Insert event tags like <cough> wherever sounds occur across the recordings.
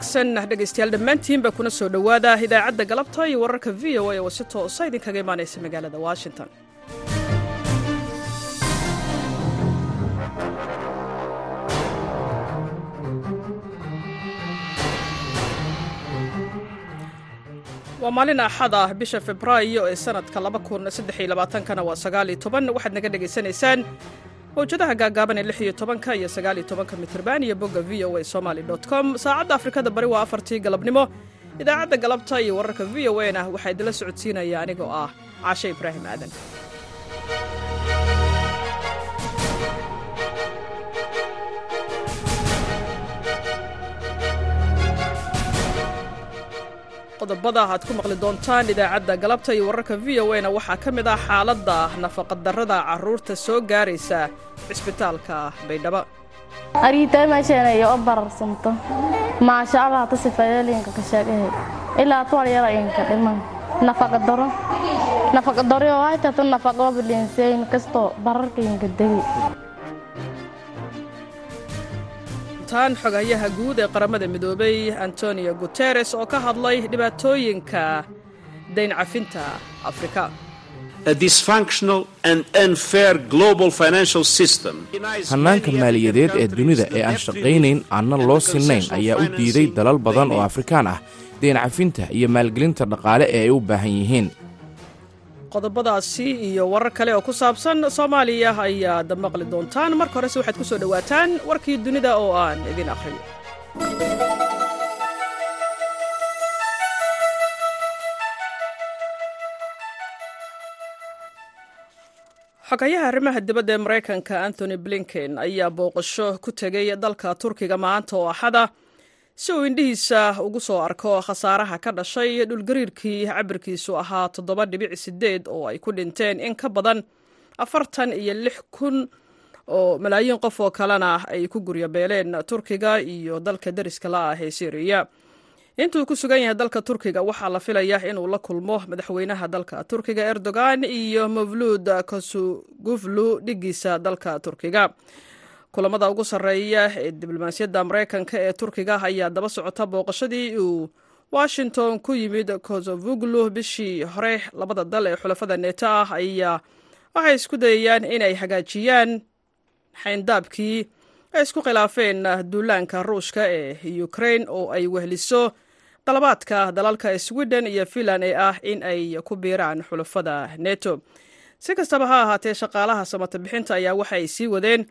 wanaagsan. Dhegaystayaal dhammaantiinba kuna soo dhowaada idaacadda galabta iyo wararka v o a oo si toosa idinkaga imaanaysa magaalada washington. Waa maalin axad ah bisha febraayo ee sanadka kana waa waxaad naga dhegaysanaysaan mawjadaha gaagaaban ee lixiyo tobanka iyo sagaaliyo mitrban iyo bogga v o a somaly com. Saacadda afrikada bari waa afartii galabnimo. Idaacadda galabta iyo wararka v o a na waxaa idinla socodsiinaya anigoo ah caashe ibraahim aadan qodobada aad ku maqli doontaan idaacadda galabta iyo wararka v o a na waxaa ka mid ah xaaladda nafaqadarrada carruurta soo gaaraysa cisbitaalka baydhabo. Ariitay meesheenayo o bararsanto? Maasha allah ta sifayeelinka ka sheegahay ilaa tuwal yara inka dhiman. Nafaqadaro. Nafaqadaro oo nafaqooba liinseyn kastoo bararka inka degi tan xogayaha guud ee qaramada midoobay antonio guteres oo ka hadlay dhibaatooyinka dayn cafinta afrika. Hannaanka maaliyadeed ee dunida ee aan shaqaynayn aanna loo sinnayn ayaa u diiday dalal badan oo afrikaan ah. Dayn cafinta iyo maalgelinta dhaqaale ee ay u baahan yihiin qodobadaasi iyo warar kale oo ku saabsan soomaaliya ayaad maqli doontaan. Marka horese waxaad ku soo dhowaataan warkii dunida oo aan idin akhriyo. Xogayaha arrimaha dibadda ee maraykanka anthony blinken ayaa booqasho ku tegay dalka turkiga maanta oo axada si uu indhihiisa ugu soo arko khasaaraha ka dhashay dhulgariirkii cabirkiisu ahaa toddoba dhibic sideed oo ay ku dhinteen in ka badan afartan iyo lix kun oo malaayiin qof oo kalena ay ku guryabeeleen turkiga iyo dalka deriska la ah ee syriya intuu ku sugan yahay dalka turkiga waxaa la filaya inuu la kulmo madaxweynaha dalka turkiga erdogan iyo mavluud kasuguflu dhigiisa dalka turkiga kulamada ugu sarreeya ee diblomaasiyadda maraykanka ee turkiga ayaa daba socota booqashadii uu washington ku yimid kosovuglu bishii hore labada dal ee xulafada neeto ah ayaa waxay isku dayayaan inay hagaajiyaan xayndaabkii ay isku khilaafeen duulaanka ruushka ee ukrain oo ay wehliso dalabaadka dalalka sweden iyo finland ee ah in ay ku biiraan xulafada neto si kastaba ha ahaatee shaqaalaha samata bixinta ayaa waxay sii wadeen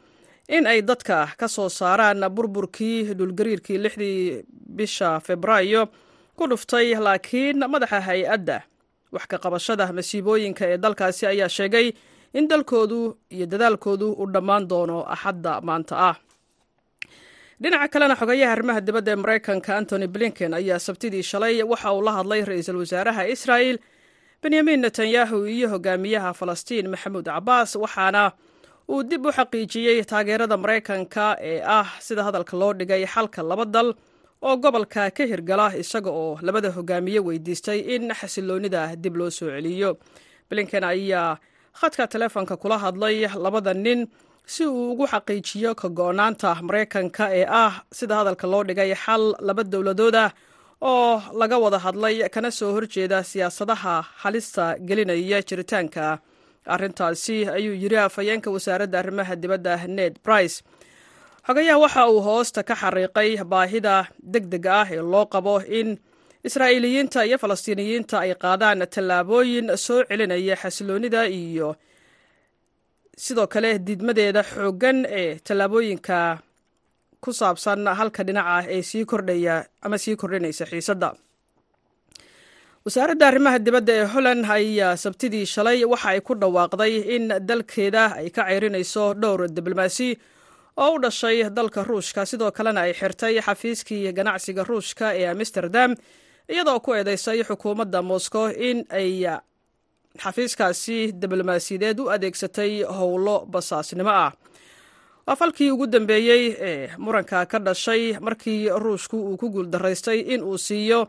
in ay dadka ka soo saaraan burburkii dhulgariirkii lixdii bisha febraayo ku dhuftay laakiin madaxa hay'adda wax ka qabashada masiibooyinka ee dalkaasi ayaa sheegay in dalkoodu iyo dadaalkoodu uu dhammaan doono axadda maanta ah. Dhinaca kalena xogayaha arrimaha dibadda ee maraykanka antony blinken ayaa sabtidii shalay waxa uu la hadlay ra'iisul wasaaraha israa'el benyamin netanyahu iyo hogaamiyaha falastiin maxamuud cabaas waxaana uu dib u xaqiijiyey taageerada maraykanka ee ah sida hadalka loo dhigay xalka laba dal oo gobolka ka hirgala isaga oo labada hogaamiye weydiistay in xasiloonnida dib loo soo celiyo. Blinken ayaa khadka teleefonka kula hadlay labada nin si uu ugu xaqiijiyo ka go-naanta maraykanka ee ah sida hadalka loo dhigay xal laba dowladood ah oo laga wada hadlay kana soo horjeeda siyaasadaha halista gelinaya jiritaanka arrintaasi ayuu yiri afhayeenka wasaaradda arrimaha dibadda ned brice xogayaha waxa uu hoosta ka xariiqay baahida deg dega ah ee loo qabo in israa'iiliyiinta iyo falastiiniyiinta ay qaadaan tallaabooyin soo celinaya xasiloonnida iyo sidoo kale diidmadeeda xooggan ee tallaabooyinka ku saabsan halka dhinaca ee sii kordhaya ama sii kordhinaysa xiisadda wasaaradda arrimaha dibadda ee holland ayaa sabtidii shalay waxa ay ku dhawaaqday in dalkeeda ay ka ceyrinayso dhowr diblomaasi oo u dhashay dalka ruushka. Sidoo kalena ay xirtay xafiiskii ganacsiga ruushka ee amsterdam iyadoo ku eedeysay xukuumadda moscow in ay xafiiskaasi diblomaasiyadeed u adeegsatay howlo basaasnimo ah. Waa falkii ugu dambeeyey ee muranka ka dhashay markii ruushku uu ku guuldaraystay in uu siiyo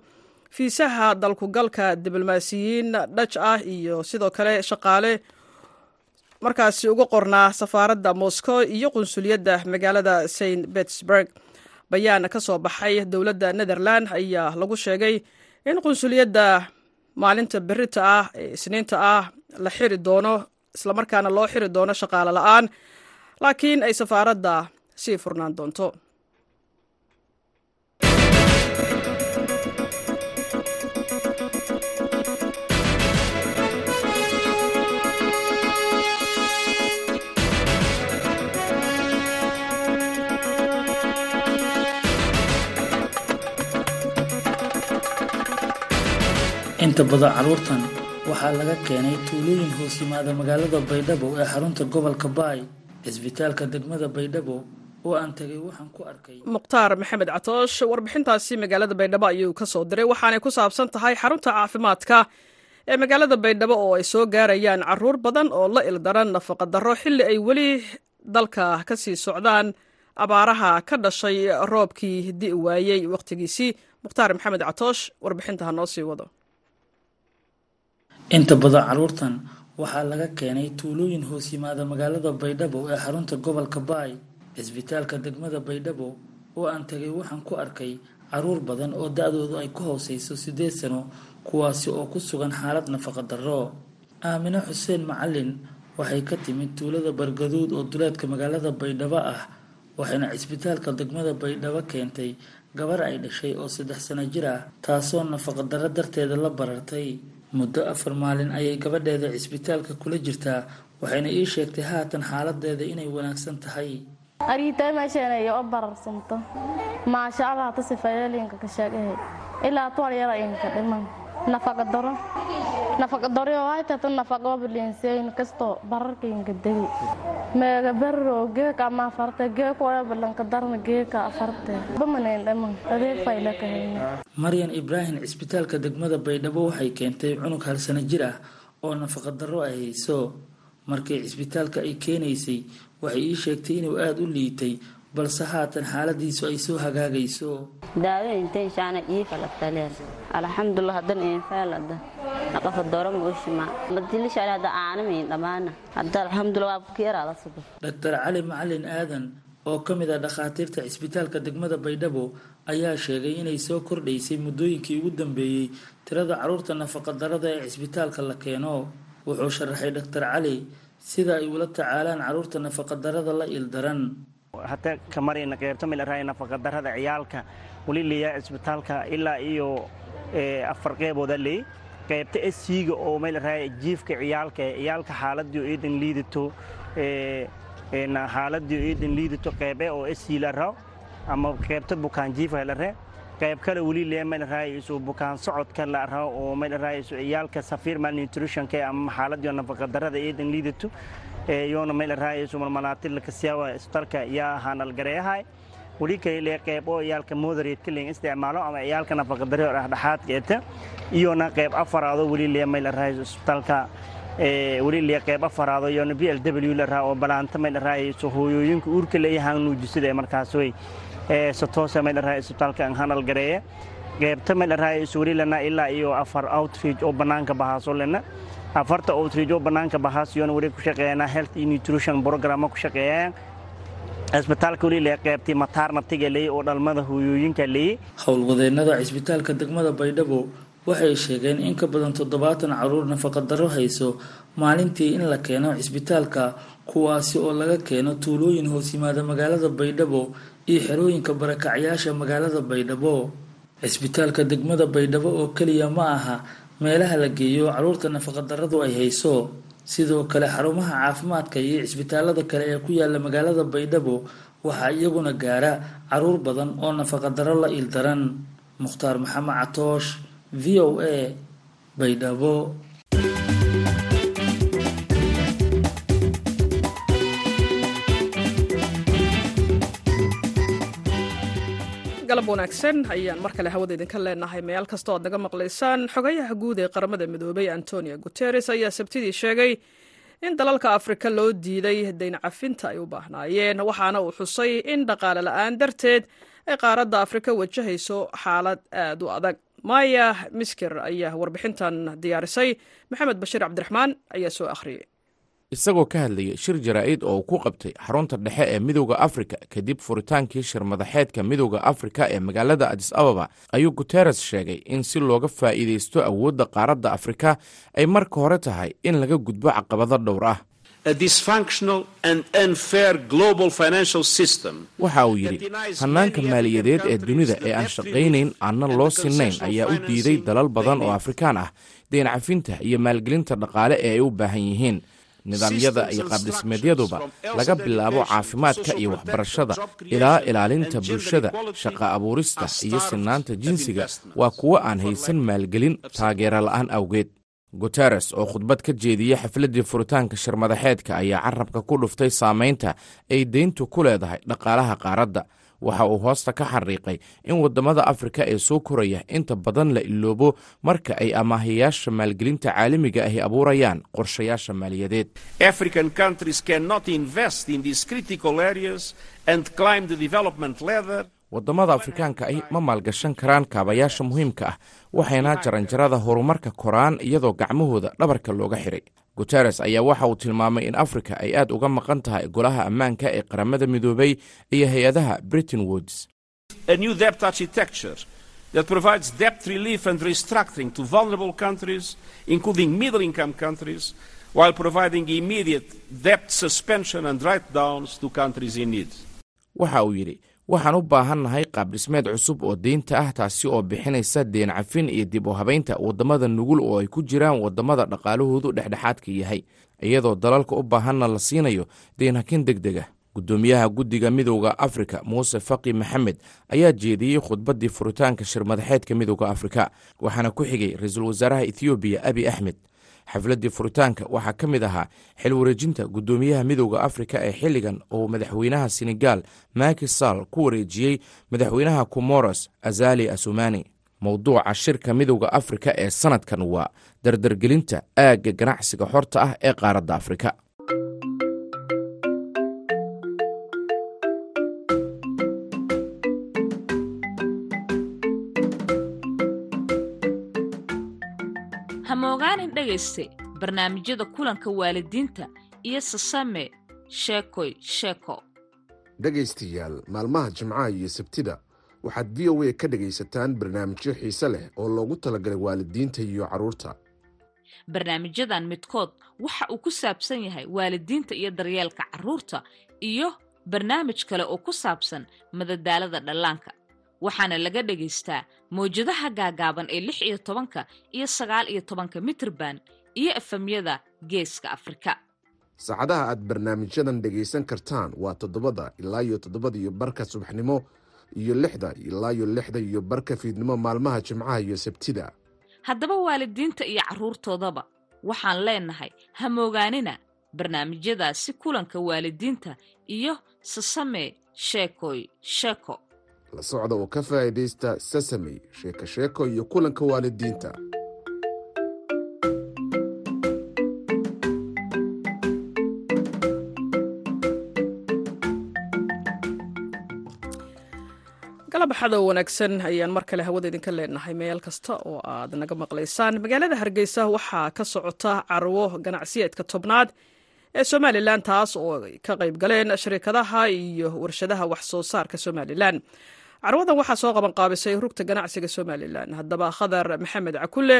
fiisaha dalkugalka diblomaasiyiin dhaj ah iyo sidoo kale shaqaale. Markaasi uga qornaa safaaradda moscow iyo qunsuliyadda magaalada st petersburg. Bayaan ka soo baxay dowladda netherland ayaa lagu sheegay in qunsuliyadda maalinta berita ah ee isniinta ah la xiri doono islamarkaana loo xiri doono shaqaale la'aan laakiin ay safaaradda sii furnaan doonto inta badan carruurtan waxaa laga keenay tuulooyin hoos yimaada magaalada baydhabo ee xarunta gobolka baay cisbitaalka degmada baydhabo oo aan tegay waxaan ku arkay. Mukhtaar maxamed catoosh warbixintaasi magaalada baydhabo ayuu ka soo diray waxaanay ku saabsan tahay xarunta caafimaadka ee magaalada baydhabo oo ay soo gaarayaan carruur badan oo la ildaran nafaqa darro xilli ay weli dalka ka sii socdaan abaaraha ka dhashay roobkii di'i waayey wakhtigiisii mukhtaar maxamed catoosh warbixinta ha noo sii wado inta badan carruurtan waxaa laga keenay tuulooyin hoos yimaada magaalada baydhabo ee xarunta gobolka baay cisbitaalka degmada baydhabo oo aan tegay waxaan ku arkay carruur badan oo da-doodu ay ku hooseyso siddeed sano kuwaasi oo ku sugan xaalad nafaqa darro. Aamine xuseen macalin waxay ka timid tuulada bargaduud oo duleedka magaalada baydhabo ah waxayna cisbitaalka degmada baydhabo keentay gabar ay dhashay oo saddex sano jir ah taasoo nafaqa darro darteeda la barartay muddo afar maalin ayay gabadheeda cisbitaalka kula jirtaa waxayna ii sheegtay haatan xaaladeeda inay wanaagsan tahay. Ariitay meesheenayo o bararsanto. Maasha allah hata sifayeelinka ka sheegahay ilaa tuwal yara inka dhiman nafaqa daro. Nafaqa daro kasto bararkinka degi. Meega berro geeka ama afarte geeka wala balanka geeka afarte. Bamaneyn dhiman adeeg fayla ka hayna maryan ibraahim cisbitaalka degmada baydhabo waxay keentay cunug hal sano jir ah oo nafaqa darro ay markii cisbitaalka ay keenaysay. Waxay ii sheegtay inuu aada u liitay balse haatan xaaladiisu ay soo hagaagayso. Daaweyntayshaana iifalataleen alxamdulilah hadan infaalada naqafa doro mooshima madilishaale hadda aanamayn dhammaana hadda alxamdulilah waa kiyaraada sugo dhaktar cali macalin aadan oo ka mid ah dhakhaatiirta cisbitaalka degmada baydhabo ayaa sheegay inay soo kordhaysay muddooyinkii ugu dambeeyey tirada carruurta nafaqa darada ee cisbitaalka la keeno. Wuxuu sharaxay dhaktar cali sida ay ula tacaalaan carruurta nafaqa darada la ildaran hata kamarina qeybta milaraay nafaqa darada ciyaalka weli leeyaa cisbitaalka ilaa iyo afar qeybooda leey qaybta esiga oo milaraay jiifka ciyaalka ciyaalka xaaladii iidan liidato xaaladii iidan liidato qeybe oo esi la raaw ama qaybta bukaan jiifa la ree. Qayb kale weli lee milaraay isu bukaan socodka la raaw oo milaraay isu ciyaalka safiir malnutritionka ama xaaladii nafaqa darada iidan liidato yoona milaraay isu malmalaatil kasiyawa istarka yaa hanalgareeyahay weli kale qayb oo ciyaalka moderate ling isticmaalo ama ciyaalka nafaqa dare dhexdhexaadka eta iyona qayb afaraado weli lee milaraay isbitaalka weli lee qayb afaraado iyona b l w la raa oo balaanta milaraay isu hooyooyinka uurka leeyahan nuujisada ee markaas wey satoosa milaraay isbitaalka hanal gareeye qaybta milaraay isu weli lana ilaa iyo afar outreach oo banaanka bahaaso lena afarta outreach oo banaanka bahaas iyona weli ku shaqeeyana health nutrition program ku shaqeeyaan cisbitaalka weli lee qaybtii mataarnatiga leeyey oo dhalmada hooyooyinka leeyey howlwadeennada cisbitaalka degmada baydhabo waxay sheegeen in ka badan toddobaatan carruur nafaqa darro hayso maalintii in la keeno cisbitaalka kuwaasi oo laga keeno tuulooyin hoos yimaada magaalada baydhabo iyo xerooyinka barakacyaasha magaalada baydhabo. Cisbitaalka degmada baydhabo oo keliya ma aha meelaha la geeyo carruurta nafaqa darradu ay hayso sidoo kale xarumaha caafimaadka iyo cisbitaalada kale ee ku yaalla magaalada baydhabo waxaa iyaguna gaara carruur badan oo nafaqa darro la ildaran. Mukhtaar maxamed catoosh v o a baydhabo wanaagsan ayaan mar kale hawada idinka leenahay. Meel kasta oad naga maqlaysaan xogayaha guud ee qaramada midoobay antonio guteres ayaa sabtidii sheegay in dalalka afrika loo diiday dayn cafinta ay u baahnaayeen. Waxaana uu xusay in dhaqaale la'aan darteed ay qaaradda afrika wajahayso xaalad aad u adag. Maya misker ayaa warbixintan diyaarisay. Maxamed bashiir cabdiraxmaan ayaa soo akhriyey isagoo ka hadlayay shir jaraa'id oo uu ku qabtay xarunta dhexe ee midowda afrika kadib furitaankii shir madaxeedka midowda afrika ee magaalada adis ababa ayuu guteres sheegay in si looga faa'iidaysto awoodda qaaradda afrika ay marka hore tahay in laga gudbo caqabado dhowr ah. Waxa uu yidhi hannaanka maaliyadeed ee dunida ee aan shaqaynayn aanna loo sinnayn ayaa u diiday dalal badan oo afrikaan ah deen cafinta iyo maalgelinta dhaqaale ee ay u baahan yihiin nidaamyada iyo qaabdhismeedyaduba laga bilaabo caafimaadka iyo waxbarashada ilaa ilaalinta bulshada shaqa abuurista iyo sinaanta jinsiga waa kuwo aan haysan maalgelin taageero la'aan awgeed. Guteres oo khudbad ka jeediyey xafladdii furitaanka shirmadaxeedka ayaa carabka ku dhuftay saamaynta ay deyntu ku leedahay dhaqaalaha qaaradda waxa uu hoosta ka xariiqay in waddamada afrika ee soo koraya inta badan la iloobo marka ay amaahayaasha maalgelinta caalamiga ahi abuurayaan qorshayaasha maaliyadeed. Waddamada afrikaanka ahi ma maalgashan karaan kaabayaasha muhiimka ah waxayna jaranjarada horumarka koraan iyadoo gacmahooda dhabarka looga xiray guteres ayaa waxa uu tilmaamay in afrika ay aad uga maqan tahay golaha ammaanka ee qaramada midoobay iyo hay'adaha britain woods that provides debt relief and restructuring to vulnerable countries, including middle income countries, while providing immediate debt suspension and write downs to countries in need. waxa uu yidhi waxaan u baahannahay qaabdhismeed cusub oo deynta ah taasi oo bixinaysa deen cafin iyo dib u habaynta waddamada nugul oo ay ku jiraan waddamada dhaqaalahoodu dhexdhexaadka yahay. Iyadoo dalalka u baahanna la siinayo deen hakin deg deg ah. Guddoomiyaha guddiga midowda afrika muuse faqi maxamed ayaa jeediyey khudbaddii furitaanka shirmadaxeedka midowda afrika waxaana ku xigay ra'iisul wasaaraha ethoobiya abi axmed xafladdii furitaanka. Waxaa ka mid ahaa xil wareejinta guddoomiyaha midowda afrika ee xilligan oo madaxweynaha senegal maki sall ku wareejiyey madaxweynaha comoros azali asumani mowduuca shirka midowda afrika ee sannadkan waa dardargelinta aagga ganacsiga xorta ah ee qaaradda afrika hamogaanin dhegayste barnaamijyada kulanka waalidiinta iyo sasame sheekoy sheeko dhegaystayaal maalmaha jimcaha iyo sabtida waxaad v o a ka dhegaysataan barnaamijyo xiise leh oo loogu talagalay waalidiinta iyo carruurta barnaamijyadan midkood waxa uu ku saabsan yahay waalidiinta iyo daryeelka carruurta iyo barnaamij kale oo ku saabsan madadaalada dhallaanka. Waxaana laga dhagaystaa mawjadaha gaagaaban ee lix iyo tobanka iyo sagaal iyo tobanka mitirban iyo efemyada geeska afrika. Saacadaha aad barnaamijyadan dhegaysan kartaan waa toddobada ilaa iyo toddobada iyo barka subaxnimo iyo lixda ilaa iyo lixda iyo barka fiidnimo maalmaha jimcaha iyo sabtida. Haddaba waalidiinta iyo carruurtoodaba waxaan leenahay hamoogaanina barnaamijyadaasi kulanka waalidiinta iyo sasame sheekoy sheeko la socda oo ka faa'iidaysta sasamey sheeko sheeko iyo kulanka waalidiinta. Galabaxadow wanaagsan ayaan mar kale hawada idinka leenahay. Meel kasta oo aad naga maqlaysaan magaalada hargeysa waxaa ka socota carwo ganacsiyeedka tobnaad ee somalilan taas oo ka qayb galeen shirikadaha iyo warshadaha wax soo saarka somalilan carwadan waxaa soo qabanqaabisay rugta ganacsiga somalilan haddaba khadar maxamed cakulle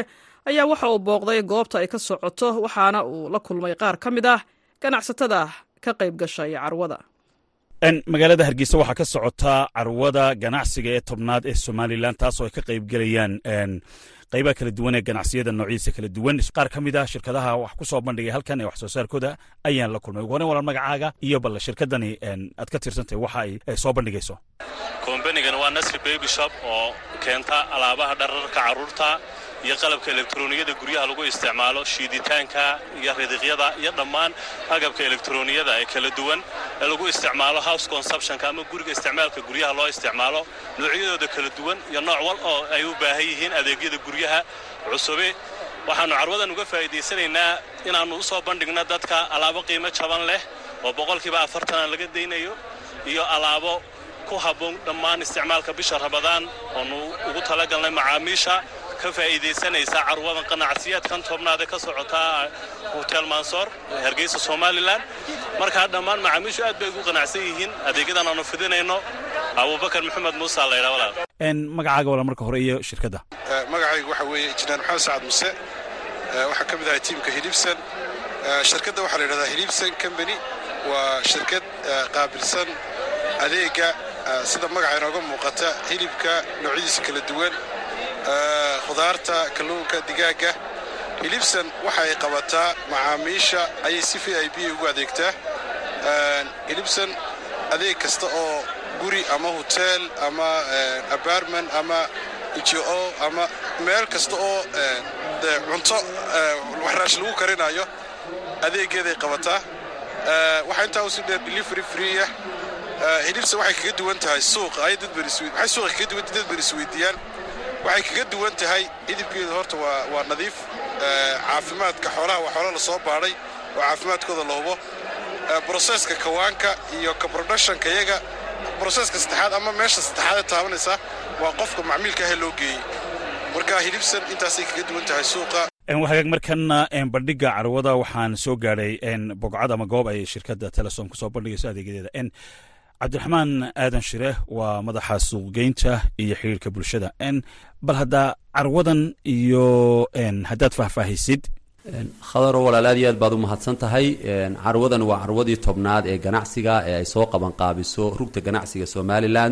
ayaa waxa uu booqday goobta ay ka socoto waxaana uu la kulmay qaar ka mid ah ganacsatada ka qayb gashay carwada magaalada hargeysa waxaa ka socotaa carwada ganacsiga ee tobnaad ee somalilan taasoo ay ka qayb gelayaan qaybaha kala duwan ee ganacsiyada noociisa kala duwan. Qaar ka mid ah shirkadaha wax ku soo bandhigay halkan ee wax soo saarkooda ayaan la kulmay. Ugu horeyn walaan magacaaga iyo balle shirkadani aad ka tirsantahay waxa ay soo bandhigayso. Kombanigana waa nasri baby shop oo keenta alaabaha dhararka carruurta iyo qalabka elektrooniyada guryaha lagu isticmaalo shiiditaanka iyo ridiqyada iyo dhammaan agabka elektrooniyada ee kala duwan ee lagu isticmaalo house consumtionka ama guriga isticmaalka guryaha loo isticmaalo. Noocyadooda kala duwan iyo nooc wal oo ay u baahan yihiin adeegyada guryaha cusube. Waxaannu carwadan uga faa'iidaysanaynaa inaannu u bandhigno dadka alaabo qiimo jaban leh oo boqolkiiba afartana laga daynayo iyo alaabo ku habboon dhammaan isticmaalka bisha rabadaan oonu ugu talagalnay macaamiisha ka faa'iidaysanaysa carwadan qanacsiyaadkan tobnaad ee ka socota hotel mansoor hargeysa somalilan markaa dhammaan macaamiishu aad bay ugu qanacsan yihiin. Adeegyadan aanu fidinayno. Abubakar maxamed muuse laydha walaal. Magacaaga wala marka hore iyo shirkadda. Magacaygu waxa weeye injineer maxamed sacad muse waxaa ka mid ahay tiimka hilibsan. Shirkadda waxaa la yidhahdaa hilibsan combany waa shirkad qaabilsan adeega sida magaca inooga muuqata hilibka noocyadiisa kala duwan khudaarta kalluunka digaagga hilibsan waxa ay qabataa macaamiisha ayay si v i b ugu adeegtaa hilibsan adeeg kasta oo guri ama hoteel ama abartment ama jo ama meel kasta oo de cunto waxraash lagu karinayo adeegeeday qabataa. Waxaa intaa usi dheer delivery freeah hilibsan waxay kaga duwan tahay suuqa ay dadbawaxay suuqa kaga duwan dad bani isweydiiyaan waxay kaga duwan tahay hilibkeedu horta waa nadiif. Caafimaadka xoolaha waa xoola la soo baadhay oo caafimaadkooda la hubo broseska kawaanka iyo ka productionka iyaga broseska saddexaad ama meesha saddexaadee taabanaysa waa qofka macmiilka ahee loo geeyey. Marka hilibsan intaasay kaga duwan tahay suuqa. Hagaag markana bandhiga carwada waxaan soo gaadhay bogcad ama goob ay shirkadda telesom ku soo bandhigayso adeegyadeeda. Cabdiraxmaan aadan shire waa madaxa suuqgeynta iyo xiriirka bulshada bal haddaa carwadan iyo haddaad faahfaahisid. Khadaro walaal aad iyo aad baad u mahadsan tahay carwadan waa carwadii tobnaad ee ganacsiga ee ay soo qaban qaabiso rugta ganacsiga somalilan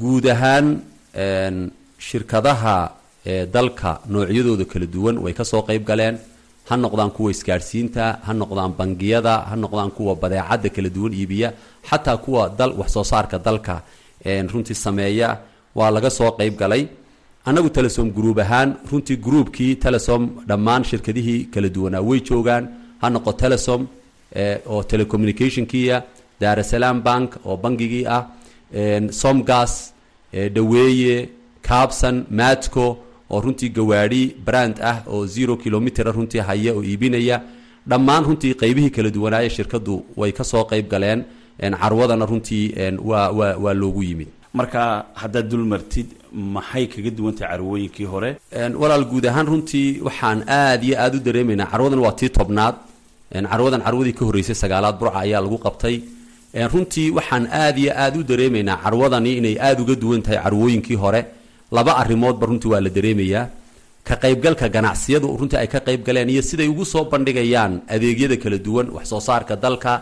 guud ahaan shirkadaha dalka noocyadooda kala duwan way ka soo qayb galeen. Ha noqdaan kuwa isgaadhsiinta ha noqdaan bangiyada ha noqdaan kuwa badeecadda kala duwan iibiya xataa kuwa dal wax soo saarka dalka runtii sameeya waa laga soo qayb galay. Annagu telesom gruub ahaan runtii gruubkii telesom dhammaan shirkadihii kala duwanaa way joogaan. Ha noqo telesom oo telecommunicationkiia daarasalaam bank oo bangigii ah somgas dhaweeye cabson matco oo runtii gawaadhi brand ah oo zero kilomitera runtii haya oo iibinaya. Dhammaan runtii qaybihii kala duwanaaye shirkadu way ka soo qayb galeen. Carwadana runtii waa loogu yimid marka haddaad dul martid maxay kaga duwan tahay carwooyinkii hore? Walaal guud ahaan runtii waxaan aad iyo aada u dareemaynaa carwadan waa tii tobnaad. Carwadan carwadii ka horreysay sagaalaad burca ayaa lagu qabtay. Runtii waxaan aad iyo aada u dareemaynaa carwadani inay aada uga duwan tahay carwooyinkii hore. Laba arrimoodba runtii waa la dareemayaa. Ka qaybgalka ganacsiyadu runtii ay ka qayb galeen iyo siday ugu soo bandhigayaan adeegyada kala duwan wax soo saarka dalka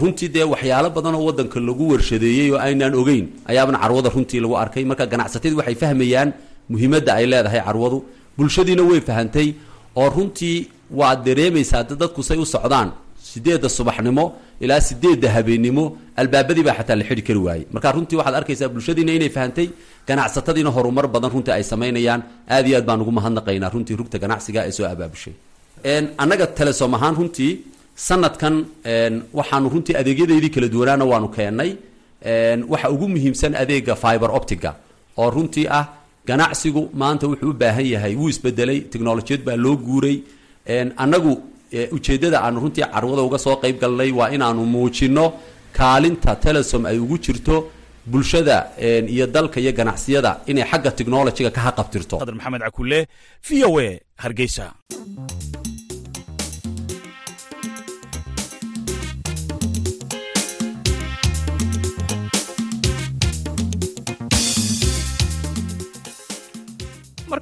runtii dee waxyaalo badan oo wadanka lagu warshadeeyey oo aynaan ogeyn ayaabana carwada runtii lagu arkay. Marka ganacsatadu waxay fahmayaan muhiimadda ay leedahay carwadu. Bulshadiina way fahantay oo runtii waad dareemaysaa dadku say u socdaan sideedda subaxnimo ilaa sideedda habeennimo albaabadii baa xataa la xidhi kari waayey. Marka runtii waxaad arkaysaa bulshadiina inay fahantay ganacsatadiina horumar badan runtii ay samaynayaan. Aad iyo aad baan ugu mahadnaqaynaa runtii rugta ganacsiga ee soo abaabushay. Annaga telesom ahaan runtii sanadkan waxaanu runtii adeegyadeydii kala duwanaana waanu keennay waxa ugu muhiimsan adeega fiber optiga oo runtii ah ganacsigu maanta wuxuu u baahan yahay wuu isbedelay technolojiyad baa loo guuray. Annagu ujeeddada aanu runtii carwada uga soo qayb galnay waa inaanu muujinno kaalinta telesom ay ugu jirto bulshada iyo dalka iyo ganacsiyada inay xagga technolojiga ka haqabtirto maxamed cakule v o a hargeysa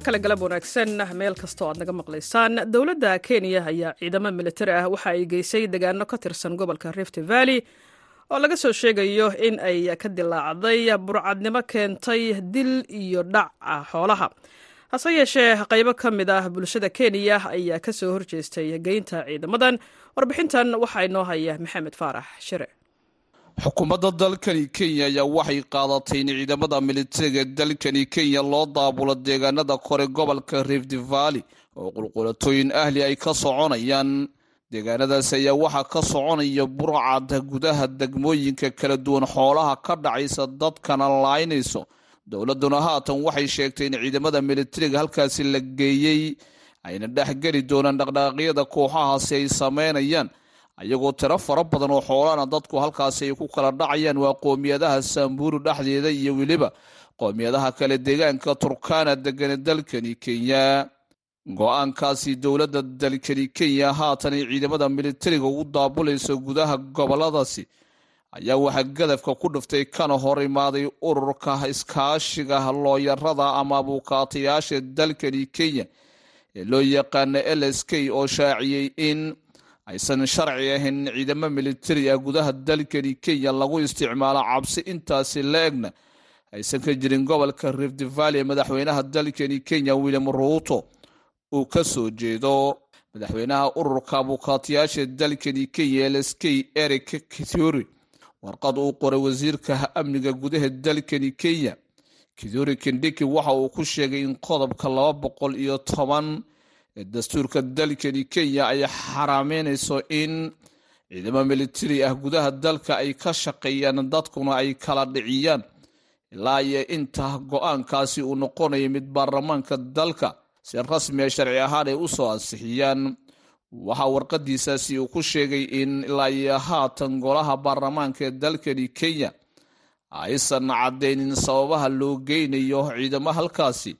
kale galab wanaagsan meel kastoo aad naga maqlaysaan. Dowladda kenya ayaa ciidamo militari ah. Waxa ay geysay degaano ka tirsan gobolka rift valley oo laga soo sheegayo in ay ka dilaacday burcadnimo keentay dil iyo dhac ah xoolaha. Hase yeeshee qaybo ka mid ah bulshada kenya ayaa ka soo horjeestay geynta ciidamadan. Warbixintan waxaa inoo haya maxamed faarax shire xukuumadda dalkani kenya ayaa waxay qaadatay in ciidamada militariga dalkani kenya loo daabulo deegaanada kore gobolka rift valley oo qulqulatooyin ahli ay ka soconayaan. Deegaanadaas ayaa waxaa ka soconaya burcada gudaha degmooyinka kala duwan xoolaha ka dhacaysa dadkana laaynayso dowladuna haatan waxay sheegtay in ciidamada militariga halkaasi la geeyey ayna dhexgeli doonaan dhaqdhaqaaqyada kooxahaasi ay sameynayaan ayagoo tiro fara badan oo xoolana dadku halkaasi ay ku kala dhacayaan waa qoomiyadaha saamburu dhexdeeda iyo weliba. Qoomiyadaha kale deegaanka turkana degane dalkani kenya. Go'aankaasi dowladda dalkani kenya haatan ay ciidamada militariga ugu daabulayso gudaha goboladaasi ayaa waxaa gadafka ku dhiftay kana hor imaaday ururka iskaashiga looyarada ama abuukaatayaasha dalkani kenya ee loo yaqaana l s k oo shaaciyey in aysan sharci ahayn ciidamo militari ah gudaha dalkani kenya lagu isticmaalo cabsi intaasi la egna. Aysan ka jirin gobolka rift valley madaxweynaha dalkani kenya william ruuto uu ka soo jeedo. Madaxweynaha ururka abuukaatayaasha dalkani kenya l s k eric kithuri warqad uu qoray wasiirka amniga gudaha dalkani kenya. Kithuri kindhiki waxa uu ku sheegay in qodobka laba boqol iyo toban dastuurka dalkani kenya ay xaraameynayso in ciidamo militari ah gudaha dalka ay ka shaqeeyaan dadkuna ay kala dhiciyaan. Ilaa iyo inta go'aankaasi uu noqonayo mid baarlamaanka dalka si rasmi a sharci ahaan ay u soo ansixiyaan. Waxaa warqadiisaasi uu ku sheegay in ilaa iyo haatan golaha baarlamaanka ee dalkani kenya aysan caddaynin sababaha loo geynayo ciidamo halkaasi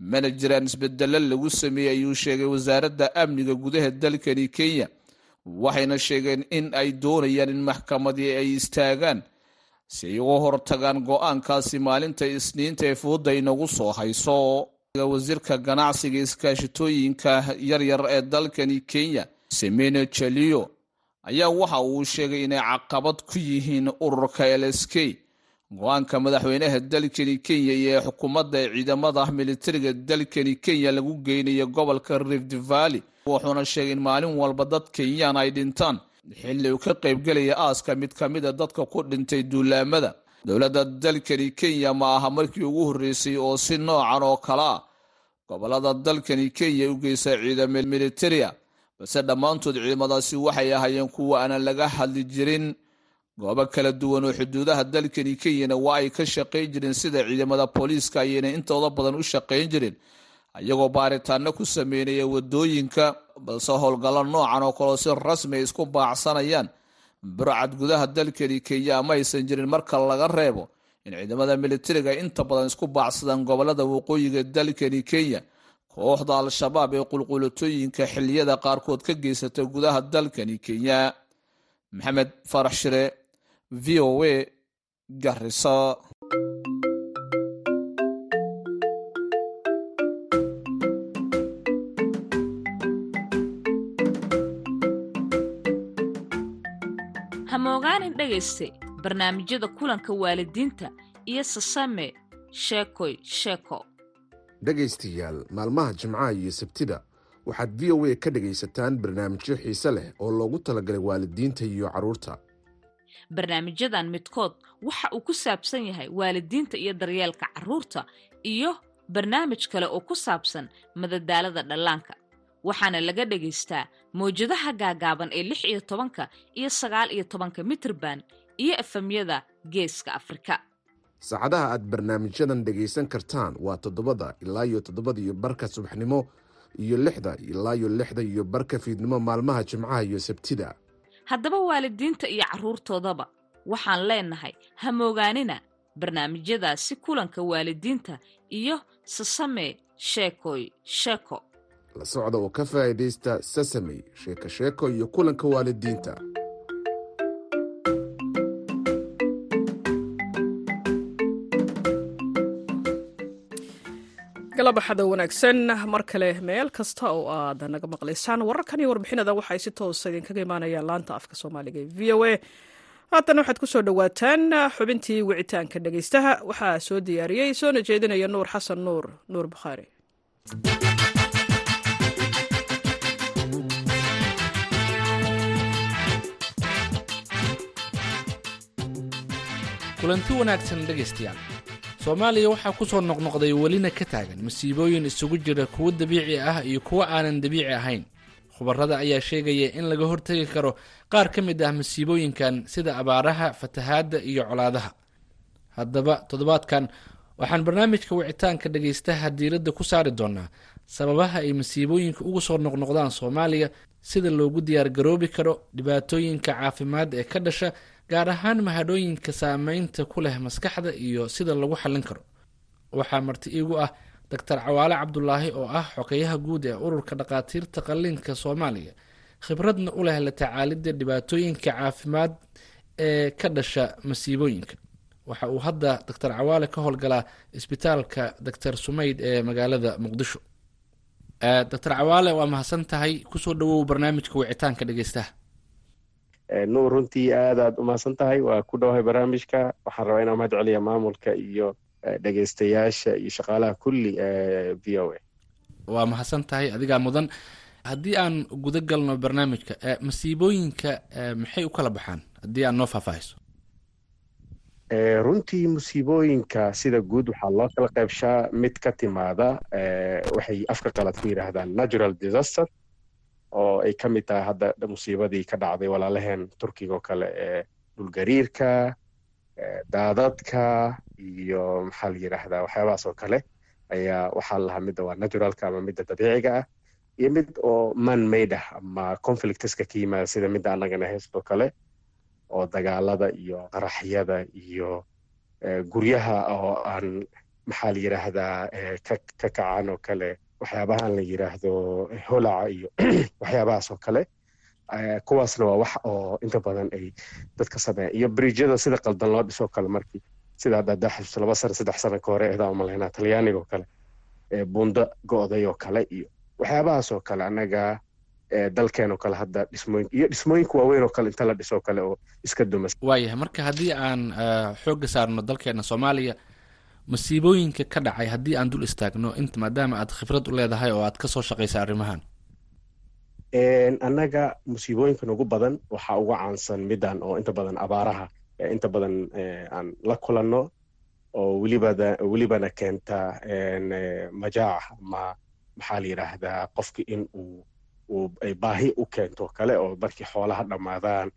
mana jiraan isbedelo lagu sameeyey ayuu sheegay wasaaradda amniga gudaha dalkani kenya waxayna sheegeen in ay doonayaan in maxkamadii ay istaagaan si ay uga hortagaan go'aankaasi maalinta isniinta ee fooda inagu soo hayso. Wasiirka ganacsiga iskaashitooyinka yaryar ee dalkani kenya semene jaliyo ayaa waxa uu sheegay inay caqabad ku yihiin ururka l s k go'aanka madaxweynaha dalkani kenya iyo xukuumadda ee ciidamada militariga dalkani kenya lagu geynayo gobolka rift valley wuxuuna sheegay in maalin walba dad kenyaan ay dhintaan. Xilli uu ka qaybgelaya aaska mid ka mid a dadka ku dhintay duulaamada dowladda dalkani kenya ma aha markii ugu horreysay oo si noocan oo kale ah. Gobolada dalkani kenya u geysa ciidamo militaria balse dhammaantood ciidamadaasi waxay ahaayeen kuwa aanan laga hadli jirin goobo kala duwan oo xuduudaha dalkani kenyana waa ay ka shaqayn jireen sida ciidamada booliiska ayayna intooda badan u shaqayn jireen ayagoo baaritaano ku sameynaya waddooyinka balse howlgallo noocan oo kaleo si rasmi ay isku baacsanayaan. Burcad gudaha dalkani kenya ama aysan jirin marka laga reebo in ciidamada militariga inta badan isku baacsadaan gobollada waqooyiga dalkani kenya. Kooxda al-shabaab ee qulqulatooyinka xiliyada qaarkood ka geysata gudaha dalkani kenya. Maxamed farax shire v o a garisa hamoogaanin dhegayste barnaamijyada kulanka waalidiinta iyo sasame sheekoy sheeko dhegaystayaal maalmaha jimcaha iyo sabtida waxaad v o a ka dhegaysataan barnaamijyo xiise leh oo loogu talagalay waalidiinta iyo carruurta barnaamijyadan midkood. Waxa uu ku saabsan yahay waalidiinta iyo daryeelka carruurta iyo barnaamij kale oo ku saabsan madadaalada dhallaanka. Waxaana laga dhagaystaa mawjadaha gaagaaban ee lix iyo tobanka iyo sagaal iyo tobanka mitirban iyo efamyada geeska afrika. Saacadaha aad barnaamijyadan dhegaysan kartaan waa toddobada ilaa iyo toddobada iyo barka subaxnimo iyo lixda ilaa iyo lixda iyo barka fiidnimo maalmaha jimcaha iyo sabtida haddaba waalidiinta iyo carruurtoodaba waxaan leenahay hamoogaanina barnaamijyadaasi kulanka waalidiinta iyo sasame sheekoy sheeko la socda oo ka faa'iidaysta sasamey sheeko sheeko iyo kulanka waalidiinta galabaxada wanaagsan. Mar kale meel kasta oo aad naga maqlaysaan wararkan iyo warbixinada waxay si toosa idinkaga imaanayaan laanta afka soomaaliga ee v o a. Haatana waxaad ku soo dhowaataan xubintii wicitaanka dhegaystaha waxaa soo diyaariyey soona jeedinaya nuur xasan nuur nuur bukhaari kulanti wanaagsan dhegaystayaal soomaaliya waxaa ku soo noqnoqday welina ka taagan masiibooyin isugu jira kuwo dabiici ah iyo kuwo aanan dabiici ahayn. Khubarada ayaa sheegaya in laga hortegi karo qaar ka mid ah masiibooyinkan sida abaaraha fatahaadda iyo colaadaha. Haddaba toddobaadkan waxaan barnaamijka wicitaanka dhegaystaha diiradda ku saari doonaa. Sababaha ay masiibooyinka ugu soo noqnoqdaan soomaaliya sida loogu diyaargaroobi karo dhibaatooyinka caafimaad ee ka dhasha gaar ahaan mahadhooyinka saameynta ku leh maskaxda iyo sida lagu xallin karo. Waxaa marti iigu ah doctor cawaale cabdulaahi oo ah xogeyaha guud ee ururka dhakhaatiirta qalliinka soomaaliya. Khibradna u leh la tacaalidda dhibaatooyinka caafimaad ee ka dhasha masiibooyinka. Waxa uu hadda doctor cawaale ka howlgalaa isbitaalka doctor sumayd ee magaalada muqdisho doctor cawaale waa mahadsan tahay ku soo dhawow barnaamijka wicitaanka dhegeystaha. Nuur runtii aad aad u mahadsan tahay waa ku dhowahay barnaamijka. Waxaan rabaa inaan mahad celiya maamulka iyo dhegeystayaasha iyo shaqaalaha kulli ee v o a. Waa mahadsan tahay adigaa mudan. Haddii aan guda galno barnaamijka masiibooyinka maxay u kala baxaan? Haddii aad noo faahfaahiso runtii musiibooyinka sida guud waxaa loo kala qaybshaa mid ka timaada waxay afka qalad ku yidhaahdaan natural disaster oo ay ka mid tahay hadda musiibadii ka dhacday walaalaheen turkiga oo kale ee dhulgariirka daadadka iyo maxaa la yidhaahdaa waxyaabahaas oo kale ayaa waxaa lahaa midda waa naturalka ama midda dabiiciga ah iyo mid oo man made ah ama conflicteska ka yimaada sida midda annagana heystoo kale oo dagaalada iyo qaraxyada iyo guryaha oo aan maxaa la yidhaahdaa ka kacan oo kale waxyaabahaan la yidhaahdo holaca iyo <clears throat> waxyaabahaas oo kale kuwaasna waa wax oo inta badan ay dadka sameeya iyo bridjada sida qaldan loo dhisoo kale markii sida hadda haddaa xasuusto laba sano saddex sano ka hore ehdaa umalaynaa talyaaniga oo kale bunda go'day oo kale iyo waxyaabahaas oo kale. Annaga dalkeen oo kale hadda dhismooyin iyo dhismooyinka waaweyn oo kale inta la dhisoo kale oo iska dumas. Waayahay marka haddii aan xoogga saarno dalkeena soomaaliya masiibooyinka ka dhacay haddii aan dul istaagno inta maadaama aad khibrad u leedahay oo aad ka soo shaqaysa arrimahan. Annaga musiibooyinkan ugu badan waxaa ugu caansan middan oo inta badan abaaraha inta badan aan la kulanno oo welibada welibana keenta majaac ama maxaa la yidhaahdaa qofki in uu ay baahi u keento kale oo markii xoolaha dhammaadaan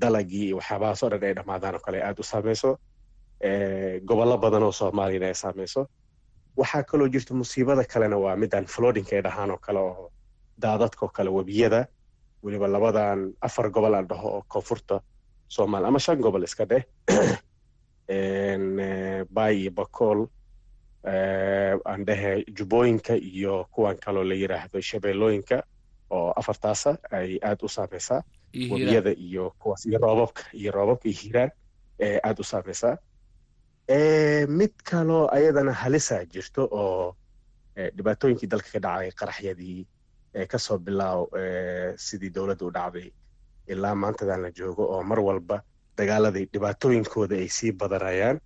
dalagii iyo waxyaabahaas oo dhan ay dhammaadaan oo kale aad u saameyso gobollo badan oo soomaaliyana ay saameyso waxaa kaloo jirta musiibada kalena waa middan floodinka ay dhahaan oo kale oo daadadka oo kale webiyada. Weliba labadan afar gobol aan dhaho oo koonfurta soomaaliya ama shan gobol iska dheh. <clears throat> Bay iyo bakool aan dhehe jubbooyinka iyo kuwan kaloo la yidhaahdo shabeellooyinka oo afartaasa ay aad u saameysaa webiyada iyo kuwaas iyo roobabka iyo roobabka iyo hiiraan aad u saameysaa mid kaloo ayadana halisa jirto oo dhibaatooyinkii dalka ka dhacay qaraxyadii ka soo bilaaw sidii dowladda u dhacday ilaa maantadan la joogo oo mar walba dagaaladii dhibaatooyinkooda ay sii badanayaan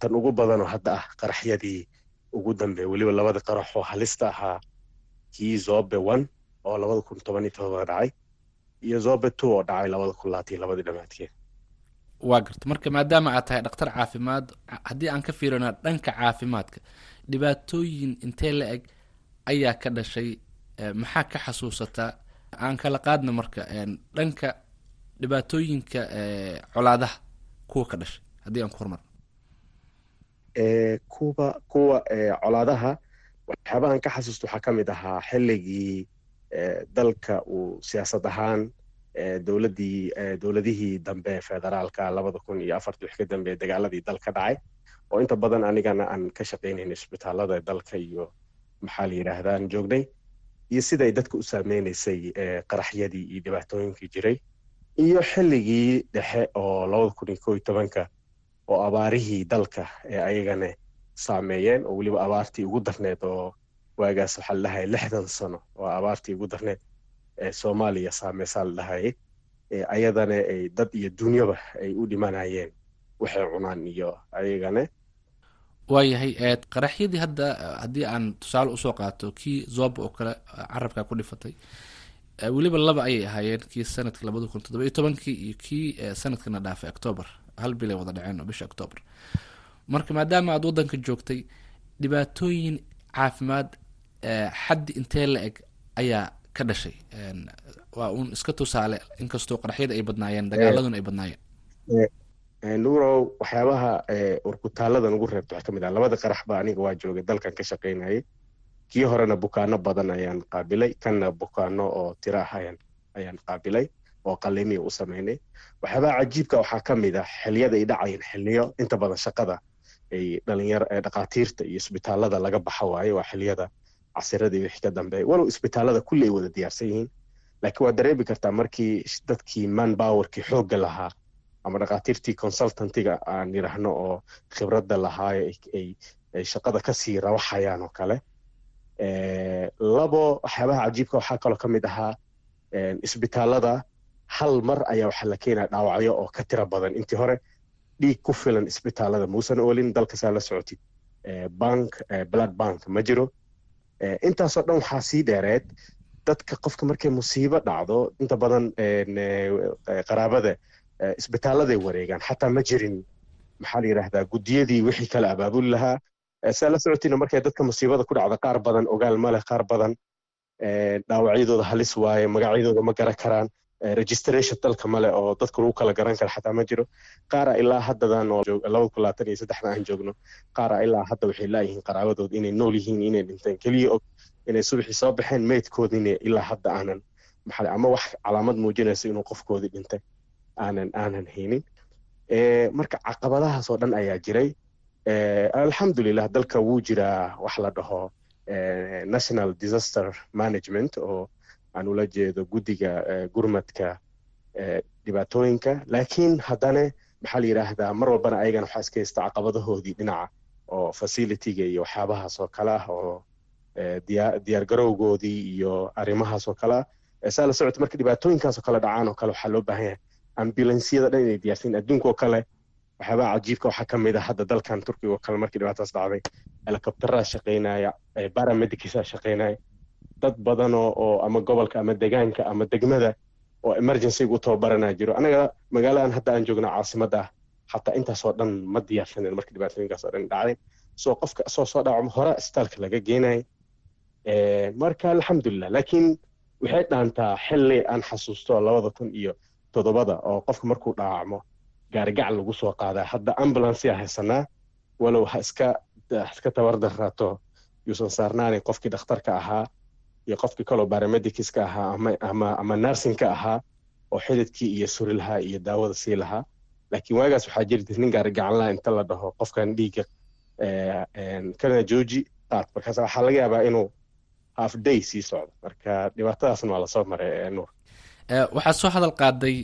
tan ugu badanoo hadda ah qaraxyadii ugu dambeeya weliba labada qarax oo halista ahaa kii zobe one oo labada kun toban iyo todoba dhacay iyo zobe two oo dhacay labada kun labaatan iyo labadii dhammaadkeed waa garta. Marka maadaama aad tahay dhakhtar caafimaad haddii aan ka fiirino dhanka caafimaadka dhibaatooyin intee la eg ayaa ka dhashay maxaa ka xasuusataa aan kala qaadna marka dhanka dhibaatooyinka colaadaha kuwa ka dhashay haddii aan ku hormarno. Kuwa kuwa colaadaha waxyaabahan ka xasuusta waxaa ka mid ahaa xilligii dalka uu siyaasad ahaan dowladdii dowladihii dambe federaalka labada kun iyo afartii wix ka dambeeye dagaaladii dal ka dhacay. Oo inta badan anigana aan ka shaqaynayna isbitaalada dalka iyo maxaa la yidhaahdaa aan joognay iyo siday dadka u saameynaysay qaraxyadii iyo dhibaatooyinkii jiray iyo xilligii dhexe oo labada kun iyo iyo tobanka oo abaarihii dalka ee ayagana saameeyeen oo weliba abaartii ugu darneed oo waagaas waxaa la dhahaya lixdan sano oo abaartii ugu darneed ee soomaaliya saameysaa la dhahayay ayadana ay dad iyo dunyaba ay u dhimanayeen waxay cunaan iyo ayagana waayahay qaraxyadii hadda haddii aan tusaale u soo qaato kii zoba oo kale carabkaa ku dhifatay weliba laba ayay ahaayeen kii sanadka labada kun toddoba iyo tobankii iyo kii sanadkana dhaafay octoobar hal bilay wada dhaceen oo bisha octoobar marka maadaama aad waddanka joogtay dhibaatooyin caafimaad xaddi intee la eg ayaa ka dhashay. Waa uun iska tusaale inkastoo qaraxyada ay badnaayeen dagaaladuna ay badnaayeen. Nuurow waxyaabaha urkutaaladan ugu reebta waxaa ka mid ah labada qarax ba aniga waa joogay dalkan ka shaqaynayay kii horena bukaano badan ayaan qaabilay kanna bukaano oo tiro ah ayaan qaabilay oo qalimiya u samaynay. Waxyaabaha cajiibka waxaa ka mid ah xilliyada ay dhacayeen xilliyo inta badan shaqada ay dhalinyar dhakhaatiirta iyo isbitaalada laga baxa waaye waa xilliyada casirada iyo wixii ka dambeeya walow isbitaalada kulli ay wada diyaarsan yihiin laakiin waa dareemi kartaa markii dadkii manpowerkii xoogga lahaa ama dhakhaatiirtii consultantiga aan yidhaahno oo khibradda lahaayo ay shaqada ka sii rawaxayaan oo kale. Labo waxyaabaha cajiibka waxaa kaloo ka mid ahaa isbitaalada hal mar ayaa waxaa la keenaya dhaawacyo oo ka tira badan. Intii hore dhiig ku filan isbitaalada muusan oolin dalkasaa la socotid. Bank blood bank ma jiro intaasoo dhan waxaa sii dheereed dadka qofka markay musiibo dhacdo inta badan qaraabada isbitaaladay wareegaan. Xataa ma jirin maxaa la yidhaahdaa guddiyadii wixii kale abaabuli lahaa. Saa la socotiina markay dadka musiibada ku dhacda qaar badan ogaal ma leh qaar badan dhaawacyadooda halis waaye magacyadooda ma garan karaan registration dalka male oo dadka lagu kala garan kara xataa ma jiro. Qaara ilaa haddadan oo laba kun labaatan iyo saddexda aan joogno. Qaara ilaa hadda waxay laayihiin qaraabadood inay nool yihiin inay dhinteen keliya og inay subaxii soo baxeen meydkoodina ilaa hadda aanan maxaa ama wax calaamad muujinaysa inuu qofkoodii dhintay. Aanan aanan haynin marka caqabadahaas oo dhan ayaa jiray. Alxamdulilah dalka wuu jiraa wax la dhaho. National disaster management oo aan ula jeedo guddiga gurmadka dhibaatooyinka. Laakiin haddana maxaa la yidhaahdaa mar walbana ayagana waxaa iska haysta caqabadahoodii dhinaca oo facilityga iyo waxyaabahaas oo kale ah oo diyaargarowgoodii iyo arrimahaas oo kale ah. Saa la socota marka dhibaatooyinkaas oo kale dhacaan oo kale waxaa loo baahan yahay ambulansiyada dhan inay diyaarsan adduunka oo kale waxyaabaha cajiibka waxaa ka mid ah hadda dalkan turkiga oo kale markii dhibaataas dhacday. Helicopteraa shaqaynaya paramedicsaa shaqaynaya dad badan oo ama gobolka ama degaanka ama degmada oo emergencyga u tababaranaa jiro. Anaga magaaladan hadda aan joogna caasimada ah xataa intaasoo dhan ma diyaarsanen markii dhibaatooyinkaas oo dhan dhacday. Soo qofka soo soo dhaco hore isbitaalka laga geenay. Marka alxamdulilah laakiin waxay dhaantaa xilli aan xasuusto labada kun iyo toddobada oo qofka markuu dhaawacmo gaarigac lagu soo qaadaa. Hadda ambulanceyaa haysanaa walow ha iska iska tabardaraato. Yuusan saarnaanin qofkii dhakhtarka ahaa iyo qofkii kaloo baramedicska ahaa ama narsinka ahaa oo xididkii iyo suri lahaa iyo daawada sii lahaa. Laakiin waagaas waxaa jirta nin gaarigacan laha inta la dhaho qofkan dhiigga kana jooji qaad markaas waxaa laga yaabaa inuu half day sii socdo. Marka dhibaatadaasna waa la soo maray nuur. Waxaad soo hadal qaaday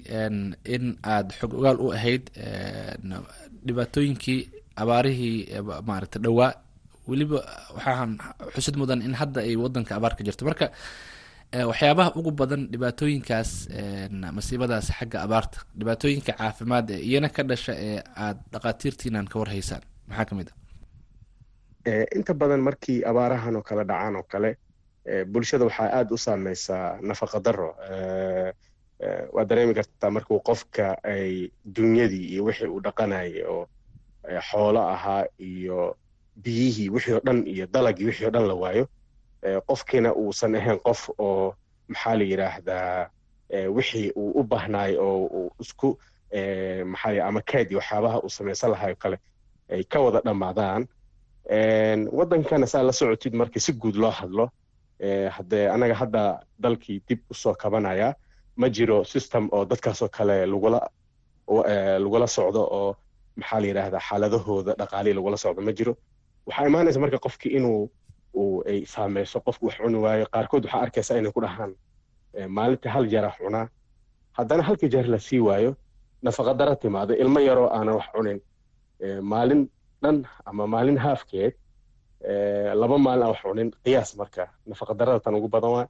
in aad xog ogaal u ahayd dhibaatooyinkii abaarihii maaragta dhowaa weliba waxaan xusid mudan in hadda ay wadanka abaar ka jirto. Marka waxyaabaha ugu badan dhibaatooyinkaas masiibadaas xagga abaarta dhibaatooyinka caafimaad ee iyana ka dhasha ee aad dhakhaatiirtiinan ka warhaysaan maxaa ka mid ah? Inta badan markii abaarahan oo kale dhacaan oo kale bulshada waxaa aada u saameysaa nafaqa daro waa dareemi kartaa markuu qofka ay dunyadii iyo wixii uu dhaqanayay oo xoolo ahaa iyo biyihii wixii oo dhan iyo dalagii wixii oo dhan la waayo qofkiina uusan ahayn qof oo maxaa la yidhaahdaa wixii uu u baahnaay oo isku maxaa ama kayd iyo waxyaabaha uu samaysan lahaay oo kale ay ka wada dhammaadaan. Waddankana saa la socotid markii si guud loo hadlo haddee anaga hadda dalkii dib u soo kabanaya ma jiro system oo dadkaasoo kale lagula lagula socdo oo maxaa la yidhaahdaa xaaladahooda dhaqaalihi lagula socdo ma jiro waxaa imaanaysa marka qofki inuu uu ay saameyso qofku wax cuni waayo qaarkood waxaa arkaysa inay ku dhahaan maalintii hal jeera cunaa haddana halkii jeer la sii waayo nafaqadara timaado ilmo yaroo aanan wax cunin maalin dhan ama maalin haafkeed laba maalin aan wax cunin qiyaas marka. Nafaqadarada tan ugu badan waa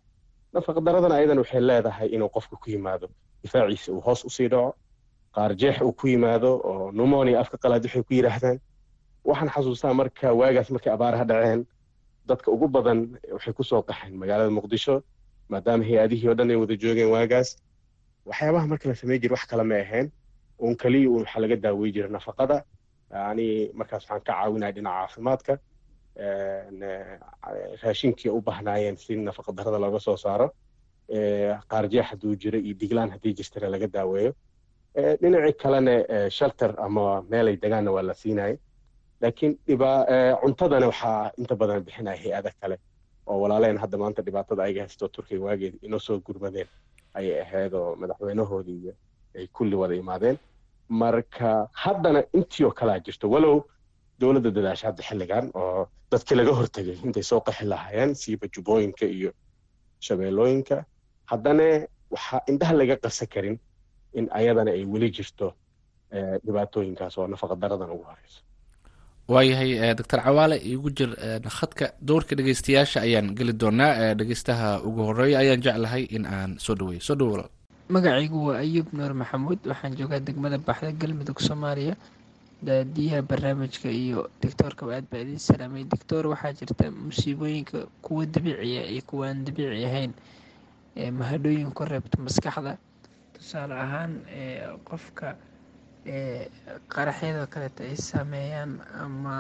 nafaqadaradana ayadan waxay leedahay inuu qofka ku yimaado. Difaaciisa uu hoos u sii dhaco qaar jeex uu ku yimaado oo numonia afka qalaad waxay ku yidhaahdaan waxaan xasuustaa marka waagaas markay abaaraha dhaceen dadka ugu badan waxay ku soo qaxeen magaalada muqdisho maadaama hay'adihii oo dhan ay wada joogeen waagaas. Waxyaabaha marka la samey jira wax kale ma ahayn. Un keliya un waxaa laga daawey jira nafaqada. Yani markaas waxaan ka caawinaya dhinaca caafimaadka raashinkii u bahnaayeen si nafaqadarada looga soo saaro. Qaarjeex hadduu jiro iyo diglaan haddii jirtana laga daaweeyo. Dhinacii kalena shelter ama meelay degaanna waa la siinaya laakiin dhiba cuntadana waxaa inta badan bixinaya hay'ada kale. Oo walaaleen hadda maanta dhibaatada ayaga haysto turkiga waageed inoo soo gurmadeen ayay ahayd oo madaxweynahoodii iyo ay kulli wada imaadeen. Marka haddana intii oo kalaa jirto walow dowladda dadaasha hadda xilligan oo dadkii laga hortegay intay soo qaxi lahaayeen siiba jubbooyinka iyo shabeellooyinka haddana waxaa indhaha laga qasa karin in ayadana ay weli jirto dhibaatooyinkaas oo nafaqadaradan ugu horeyso waayahay doctor cawaale igu jir khadka dowrka dhegeystayaasha ayaan geli doonaa dhegeystaha ugu horreeya ayaan jeclahay in aan soo dhaweeyo. Soo dhawo magacaygu waa ayuub nuur maxamuud waxaan joogaa degmada baxda galmudug soomaaliya. Daadiyaha barnaamijka iyo doctoorkaba aad baa idiin salaamay. Doctor waxaa jirta musiibooyinka kuwa dabiiciya iyo kuwa aan dabiici ahayn mahadhooyin ku reebta maskaxda. Tusaale ahaan qofka qaraxyadoo kaleeta ay saameeyaan ama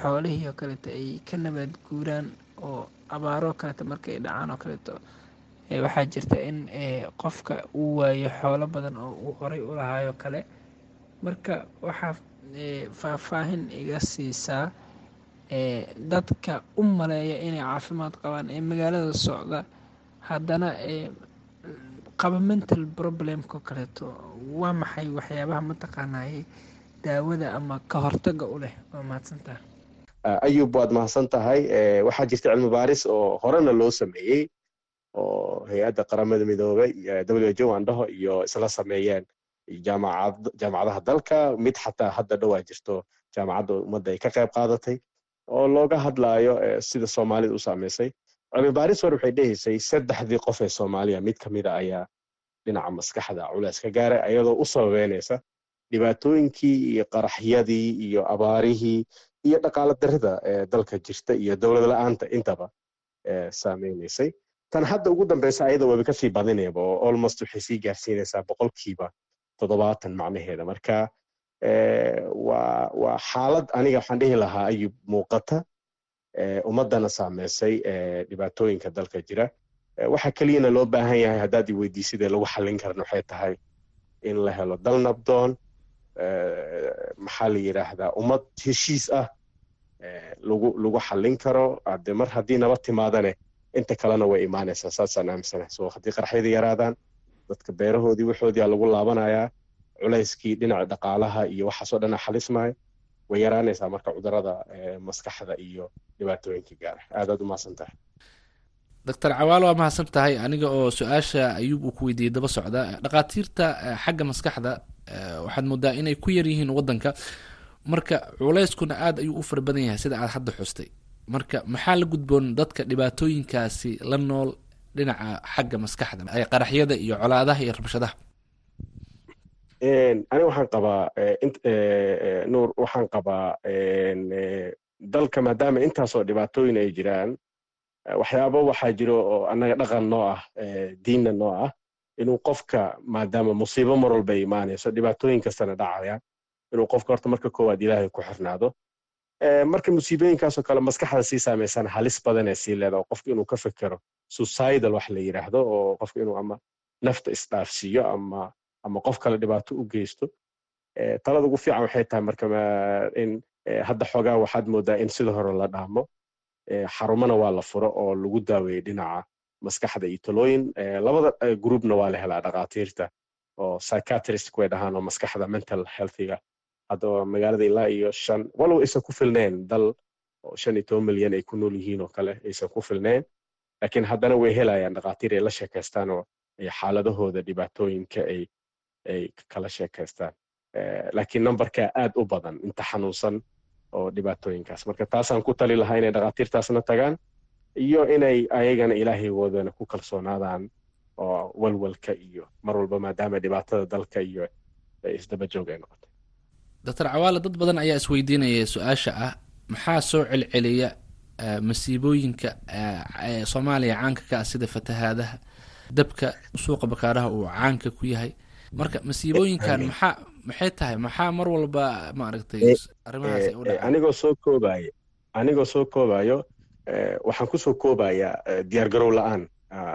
xoolihii oo kaleeta ay ka nabaad guuraan oo abaaroo kaleeta markay dhacaan oo kaleeto waxaa jirta in qofka uu waayo xoolo badan oo uu horay u lahaayo kale. Marka waxaa faahfaahin iga siisaa dadka u maleeya inay caafimaad qabaan ee magaalada socda. Haddana qaba mental problemka kaleeto waa maxay waxyaabaha mataqaanay daawada ama ka hortaga u leh waa mahadsantaha ayub waad mahadsan tahay waxaa jirta cilmi baaris oo horena loo sameeyey oo hay'adda qaramada midoobay w jo andhaho iyo isla sameeyeen. Jaamacad jaamacadaha dalka mid xataa hadda dhowaa jirto jaamacadda ummadda ay ka qayb qaadatay oo looga hadlaayo sida soomaalida u saameysay cilmi baaris hore waxay dhehaysay saddexdii qof ee soomaaliya. Mid ka mida ayaa dhinaca maskaxda culays ka gaaray ayadoo u sababeynaysa dhibaatooyinkii iyo qaraxyadii iyo abaarihii iyo dhaqaala darida ee dalka jirta iyo dowlad la'aanta intaba saameynaysay. Tan hadda ugu dambeysa ayada waba ka sii badinayaba oo almost waxay sii gaarsiinaysaa boqolkiiba toddobaatan macnaheeda. Marka waa xaalad aniga waxaan dhihi lahaa ayub muuqata ummadana saameysay dhibaatooyinka dalka jira. Waxa keliyana loo baahan yahay haddaad i weydiisidee lagu xallin karan waxay tahay in la helo dal nabdoon. Maxaa la yidhaahdaa ummad heshiis ah lagu lagu xallin karo. Ade mar haddii nabad timaadane inta kalena way imaanaysaa saasaan aaminsanahay. So haddii qaraxyada yaraadaan dadka beerahoodii waxoodiia lagu laabanayaa culayskii dhinaca dhaqaalaha iyo waxaasoo dhan xalismaya way yaraanaysaa marka cudurrada maskaxda iyo dhibaatooyinka gaara aadaad u mahadsan tahay doctor cawaalo waa mahadsan tahay aniga oo su'aasha ayuub uu ku weydiiyey daba socda dhakhaatiirta xagga maskaxda waxaad moodaa inay ku yar yihiin waddanka marka culayskuna aad ayuu u fara badan yahay sida aad hadda xustay marka maxaa la gudboon dadka dhibaatooyinkaasi la nool dhinaca xagga maskaxda qaraxyada iyo colaadaha iyo rabshadaha aniga waxaan qabaa nuur waxaan qabaa dalka maadaama intaasoo dhibaatooyin ay jiraan waxyaabo waxaa jiro oo annaga dhaqan noo ah diinna noo ah inuu qofka maadaama musiibo mar walba ay imaanayso dhibaatooyin kastana dhacayaan inuu qofka horta marka koowaad ilaahay ku xirnaado. Marka musiibooyinkaasoo kale maskaxda sii saameysana halis badanee sii leeda oo qofka inuu ka fekero suicidal wax la yidhaahdo oo qofka inuu ama nafta isdhaafsiiyo ama ama qof kale dhibaato u geysto. Talada ugu fiican waxay tahay marka in hadda xoogaa waxaad moodaa in sida hore la dhaamo xarumana waa la furo oo lagu daaweeyey dhinaca maskaxda iyo talooyin. Labada groupna waa la helaa dhakhaatiirta oo psychiatrist way dhahaan oo maskaxda mental healthiga. Hadda magaalada ilaa iyo shan walow aysan ku filnayn. Dal oo shan iyo toban milyan ay ku nool yihiin oo kale aysan ku filnayn. Laakiin haddana way helayaan dhakhaatiir ay la sheekaystaan oo xaaladahooda dhibaatooyinka ay ay kala sheekaystaan laakiin numberka aad u badan inta xanuunsan oo dhibaatooyinkaas. Marka taasaan ku tali lahaa inay dhakhaatiirtaasna tagaan iyo inay ayagana ilaahaygoodan ku kalsoonaadaan oo walwalka iyo mar walba maadaama dhibaatada dalka iyo isdaba joog ay noqotay. Doctor cawaale dad badan ayaa isweydiinaya su'aasha ah. Maxaa soo celceliya masiibooyinka soomaaliya caanka ka ah sida fatahaadaha dabka suuqa bakaaraha uu caanka ku yahay marka masiibooyinkan maxaa maxay tahay? Maxaa mar walba maaragtay arrimahaas ay u dhacaan? anigoo soo koobayo anigoo soo koobayo waxaan ku soo koobayaa diyaar garow la'aan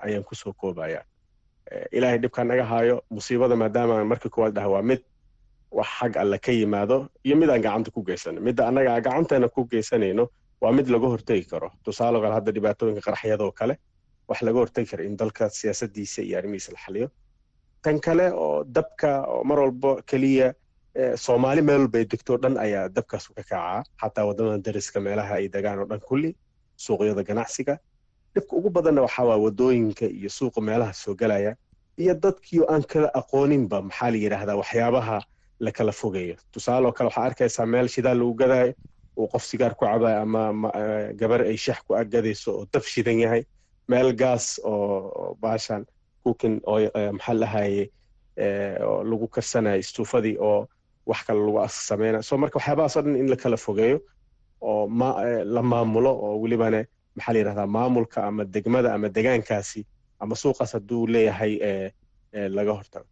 ayaan ku soo koobayaa ilaahay dhibkaa naga haayo musiibada maadaama marka koowaad dhaha waa mid wax xag alle ka yimaado iyo mid aan gacanta ku geysano. Midda annaga gacanteena ku geysanayno waa mid laga hortegi karo. Tusaale kale hadda dhibaatooyinka qaraxyadoo kale wax laga hortegi karo in dalka siyaasadiisa iyo arrimihiisa la xaliyo tan kale oo dabka oo mar walba keliya soomaali meel walba ay degto dhan ayaa dabkaas ka kacaa xataa waddamada dariska meelaha ay degaan oo dhan kulli suuqyada ganacsiga. Dhibka ugu badanna waxaa waa waddooyinka iyo suuqa meelaha soo gelaya iyo dadkii aan kala aqooninba maxaa la yidhaahdaa waxyaabaha la kala fogeeyo. Tusaale oo kale waxaa arkaysaa meel shidaal lagu gadaayo uu qof sigaar ku cabayo ama gabar ay shax ku aggadayso oo dab shidan yahay. Meel gaas oo baashan cooking oo maxaa lahaye oo lagu karsanayo istuufadii oo wax kale lagu sameynayo so marka waxyaabahaas oo dhan in la kala fogeeyo oo ma la maamulo oo welibana maxaa la yidhahdaa maamulka ama degmada ama degaankaasi ama suuqaas hadduu leeyahay laga hortago.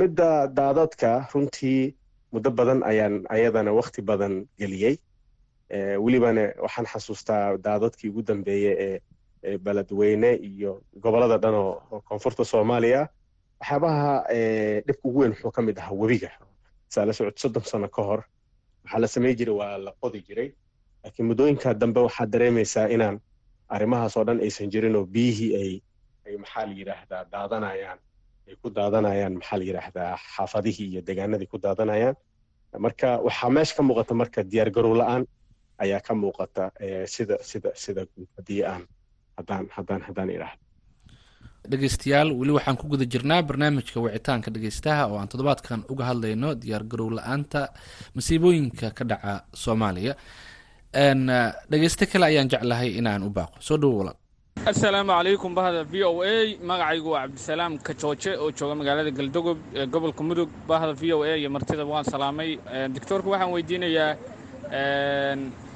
Midda daadadka runtii muddo badan ayaan ayadana wakti badan geliyey. Welibana waxaan xasuustaa daadadkii ugu dambeeyey ee beledweyne iyo gobollada dhan oo koonfurta soomaaliya waxyaabaha dhibka ugu weyn wuxuu ka mid ahaa webiga. Saa la socod soddon sano ka hor waxaa la samey jiray waa la qodi jiray. Laakiin muddooyinka dambe waxaad dareemaysaa inaan arrimahaas oo dhan aysan jirin oo biyihii ay ay maxaa la yidhaahdaa daadanayaan ay ku daadanayaan maxaa la yidhaahdaa xaafadihii iyo degaanadii ku daadanayaan. Marka waxaa meesha ka muuqata marka diyaar garow la'aan ayaa ka muuqata sida sida sida haddii aan haddaan haddaan haddaan idhaahdo dhegeystayaal weli waxaan ku guda jirnaa barnaamijka wicitaanka dhegeystaha oo aan toddobaadkan uga hadlayno diyaar garow la'aanta masiibooyinka ka dhaca soomaaliya. Dhegeysto kale ayaan jeclahay inaan u baaqo. Soo dhowo assalaamu calaykum bahda v o a. Magacaygu waa cabdisalaam kajooje oo jooga magaalada galdogob ee gobolka mudug. Bahda v o a iyo martida waan salaamay. Doctoorka waxaan weydiinayaa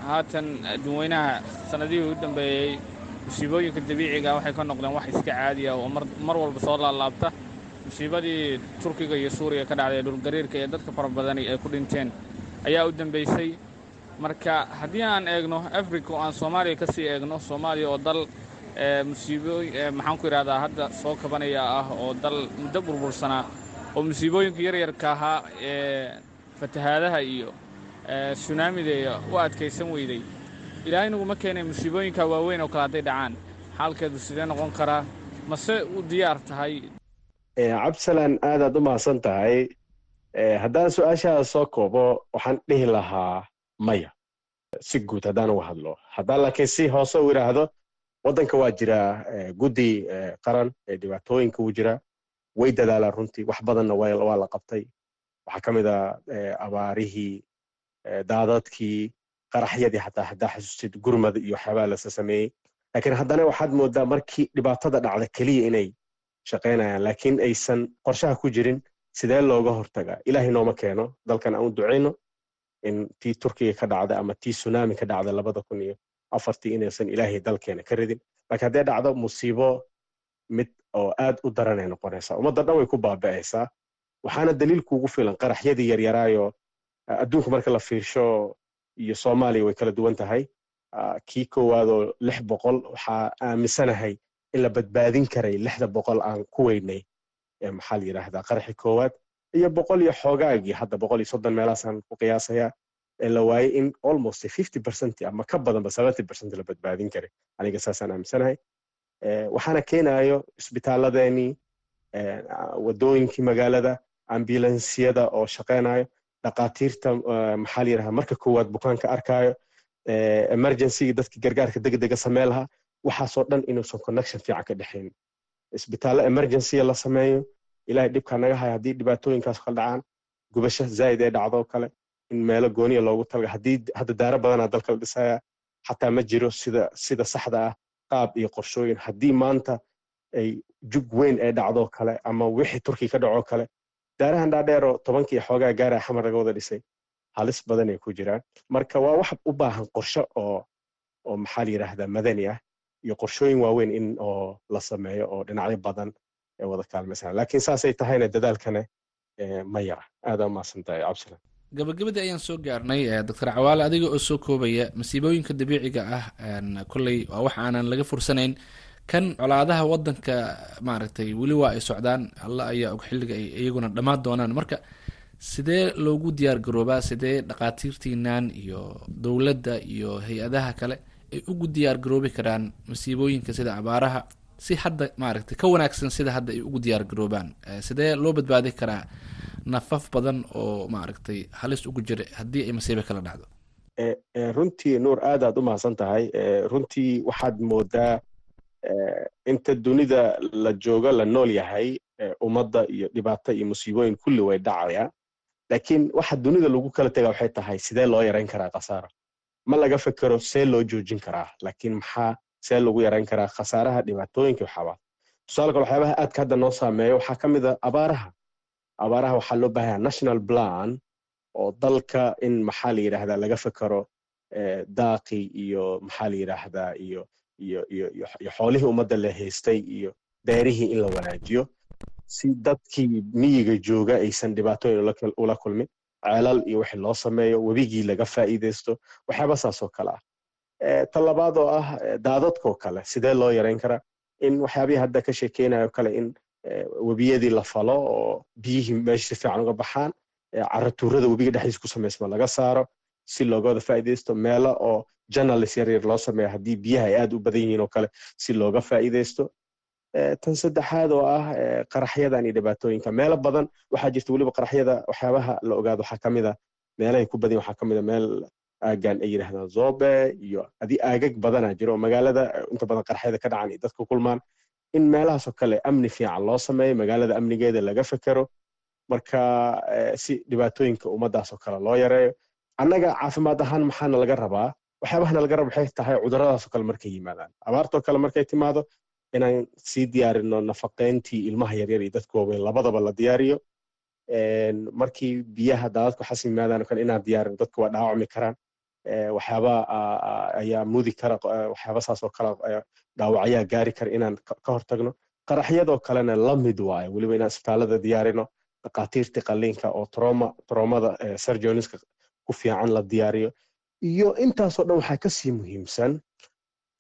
haatan dadweynaha sanadihii u dambeeyey musiibooyinka dabiiciga waxay ka noqdeen wax iska caadi ah oo mar walba soo laalaabta. Musiibadii turkiga iyo suuriya ka dhacday ee dhulgariirka ee dadka fara badani ay ku dhinteen ayaa u dambeysay. Marka haddii aan eegno africa oo aan soomaaliya ka sii eegno soomaaliya oo dal musiibooy maxaan ku idhahdaa hadda soo kabanaya ah oo dal muddo burbursanaa oo musiibooyinka yaryarka ahaa ee fatahaadaha iyo sunaamida u adkaysan weyday ilaahay naguma keenay musiibooyinka waaweyn oo kale hadday dhacaan. Xaalkeedu sidee noqon karaa? Mase u diyaar tahay? Cabdisalaan aadaad u mahadsan tahay. Haddaan su'aashaada soo koobo waxaan dhihi lahaa maya. Si guud haddaan uga hadlo. Haddaan laakiin si hoose u idhaahdo waddanka waa jiraa guddi qaran ee dhibaatooyinka u jira. Way dadaalaan runtii wax badanna waa la qabtay. Waxaa ka mid a abaarihii daadadkii qaraxyadii xataa haddaa xasuustid gurmad iyo waxyaabaa lasa sameeyey laakiin haddana waxaad moodaa markii dhibaatada dhacda keliya inay shaqaynayaan laakiin aysan qorshaha ku jirin sidee looga hortagaa? Ilaahay nooma keeno. Dalkan aan u ducayno in tii turkiga ka dhacda ama tii sunami ka dhacda labada kun iyo afartii inaysan ilaahay dalkeena ka ridin. Laakiin haddee dhacdo musiibo mid oo aad u daranay noqonaysaa ummadda dhan way ku baaba'aysaa. Waxaana daliil kuugu filan qaraxyadii yaryaraayo adduunka marka la fiirsho iyo soomaaliya way kala duwan tahay. Kii koowaadoo lix boqol waxaa aaminsanahay in la badbaadin karay lixda boqol aan ku weynay maxaa la yidhaahdaa qaraxi koowaad iyo boqol iyo xoogaagii hadda boqol iyo soddon meelaasaan ku qiyaasayaa ee la waayey in almost fifty percent ama ka badanba seventy percent la badbaadin karay. Aniga saasaan aaminsanahay. Waxaana keenayo isbitaaladeenii wadooyinkii magaalada ambulansiyada oo shaqaynayo dhaqaatiirta maxaa la yidhaha marka koowaad bukaanka arkaayo emergencyga dadki gargaarka degdega samee lahaa waxaasoo dhan inuusan connection fiican ka dhexayn isbitaallo emergencya la sameeyo ilahay dhibkaa naga haya haddii dhibaatooyinkaas kala dhacaan gubasho zaa'id ee dhacdo kale in meelo gooniya loogu talaga haddii hadda daaro badanaa dalka la dhisaya xataa ma jiro sida sida saxda ah qaab iyo qorshooyin. Haddii maanta ay jug weyn ee dhacdo kale ama wixii turkiga ka dhaco kale daarahan dhaadheeroo tobankii xoogaa gaara xamar laga wada dhisay halis badan ay ku jiraan. Marka waa wax u baahan qorsho oo oo maxaa la yidhaahdaa madani ah iyo qorshooyin waaweyn in oo la sameeyo oo dhinacyo badan ee wada kaalmaysan laakiin saasay tahayna dadaalkana ma yara. Aadaa umahadsan tahay cabdisalaan gabagabadii ayaan soo gaarnay doctor cawaale adiga oo soo koobaya masiibooyinka dabiiciga ah kolley waa wax aanan laga fursanayn kan colaadaha wadanka maaragtay weli waa ay socdaan alla ayaa og xilliga ay iyaguna dhammaan doonaan. Marka sidee loogu diyaar garoobaa sidee dhaqaatiirtiinan iyo dowladda iyo hay'adaha kale ay ugu diyaar garoobi karaan masiibooyinka sida abaaraha si hadda maaragtay ka wanaagsan sida hadda ay ugu diyaar garoobaan? Sidee loo badbaadi karaa nafaf badan oo maaragtay halis ugu jira haddii ay masiibo kala dhacdo? Runtii nuur aad aad u mahadsan tahay runtii waxaad moodaa inta dunida la joogo la nool yahay ummadda iyo dhibaato iyo musiibooyin kulli way dhacayaan laakiin waxa dunida lagu kala tegaa waxay tahay sidee loo yarayn karaa khasaara ma laga fekero see loo joojin karaa laakiin maxaa see lagu yarayn karaa khasaaraha dhibaatooyinka waxaaba tusaale kale waxyaabaha aadka hadda noo saameeya waxaa ka mid a abaaraha. Abaaraha waxaa loo baahaya national plan oo dalka in maxaa la yidhaahdaa laga fekero daaqi iyo maxaa la yidhaahdaa iyo iyo xoolihii ummadda la haystay iyo beerihii in la wanaajiyo si dadkii miyiga jooga aysan dhibaatooyin ula kulmin ceelal iyo wixii loo sameeyo webigii laga faa'iidaysto waxyaaba saas oo kale ah. Ta labaad oo ah daadadkoo kale sidee loo yarayn karaa? In waxyaabihii hadda ka sheekeynayo kale in webiyadii la falo oo biyihii meesha si fiican uga baxaan caratuurada webiga dhexdiisa ku samaysma laga saaro si looga wada faa'iidaysto meelo oo journalist yar yar loo sameeyo haddii biyaha ay aad u badan yihiin oo kale si looga faa'iidaysto. Tan saddexaad oo ah qaraxyadan iyo dhibaatooyinka. Meelo badan waxaa jirta weliba qaraxyada waxyaabaha la ogaado waxaa ka a meelahay ku badan waxaa ka a meel aagan ay yidhahdaan zobe iyo adi aagag badanaa jira oo magaalada inta badan qaraxyada ka dhacan iyo dadka kulmaan. In meelahaasoo kale amni fiican loo sameeyo magaalada amnigeeda laga fekero. Marka si dhibaatooyinka ummaddaasoo kale loo yareeyo annaga caafimaad ahaan maxaana laga rabaa? Waxyaabahana laga raba waxay tahay cuduradaasoo kale markay yimaadaan. Abaartoo kale markay timaado inaan sii diyaarino nafaqeyntii ilmaha yaryar iyo dadka waaweyn. Labadaba la diyaariyo. Markii biyaha daadadku xas yimaadaan kale inaan diyaarino dadka waa dhaawacmi karaan. Waxyaaba ayaa mudi kara waxyaaba saas oo kale dhaawacayaa gaari kara inaan ka hortagno. Qaraxyadoo kalena la mid waayo. Weliba inaan isbitaalada diyaarino. Dhakhaatiirtii qalliinka oo troma tromada surgeoniska ku fiican la diyaariyo. Iyo intaasoo dhan waxaa ka sii muhiimsan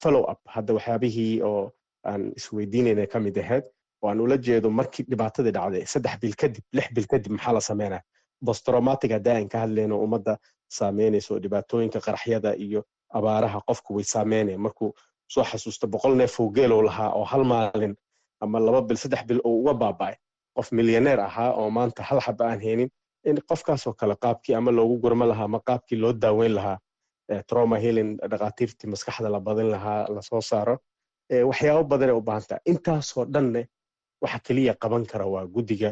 follow up. Hadda waxyaabihii oo aan isweydiinayna ka ahayd oo aan ula jeedo markii dhibaatadii dhacday saddex bil kadib lix bil kadib maxaa la sameynaya bostromatic haddii aan ka hadlayno ummadda saameynayso dhibaatooyinka qaraxyada iyo abaaraha qofku way saameynaya markuu soo xasuusto boqol neef oo geelow lahaa oo hal maalin ama laba bil saddex bil oo uga baaba'ay qof milyaneer ahaa oo maanta hal xaba aan haynin in qofkaasoo kale qaabkii ama loogu gurmo lahaa ama qaabkii loo daaweyn lahaa troma healing dhakhaatiirtii maskaxda la badin lahaa la soo saaro waxyaabo badanay u baahan tahay. Intaasoo dhanne waxa keliya qaban kara waa guddiga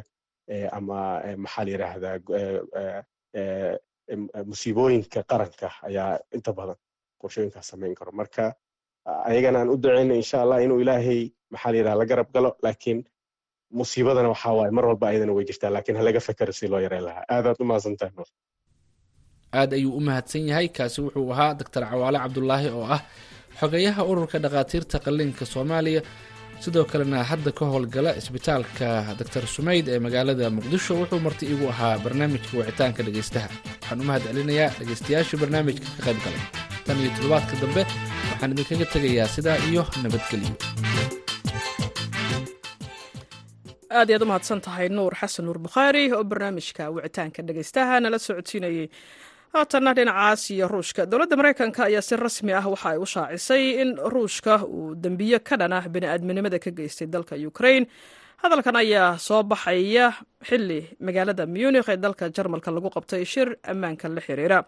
ama maxaa la yidhaahdaa musiibooyinka qaranka ayaa inta badan qorshooyinkaas samayn karo. Marka ayagana aan u duceyno insha allah inuu ilaahay maxaa la yidhaha la garab galo laakiin musiibadana waxaa waaye mar walba ayadana way jirtaa laakiin halaga fekero si loo yareyn lahaa aadaad u mahadsantahay nuur aad ayuu u mahadsan yahay kaasi wuxuu ahaa doctor cawaale cabdulaahi oo ah xogeyaha ururka dhakhaatiirta qalliinka soomaaliya sidoo kalena hadda ka howlgala isbitaalka doctor sumayd ee magaalada muqdisho wuxuu marti igu ahaa barnaamijka wicitaanka dhegaystaha waxaan u mahad celinayaa dhegaystayaashii barnaamijka ka qayb galay tan iyo toddobaadka dambe waxaan idinkaga tegayaa sidaa iyo nabadgelyo aad iyaad u mahadsan tahay nuur xasan nuur bukhaari oo barnaamijka wicitaanka dhegaystaha nala socodsiinayey haatanna dhinacaas iyo ruushka dowladda maraykanka ayaa si rasmi ah waxa ay u shaacisay in ruushka uu dembiye ka dhan ah bini'aadminimada ka geystay dalka ukrain hadalkan ayaa soo baxaya xili magaalada munikh ee dalka jarmalka lagu qabtay shir ammaanka la xiriira.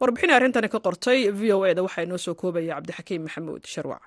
Warbixin arrintani ka qortay v o eda waxaa inoo soo koobaya cabdixakiim maxamuud sharwac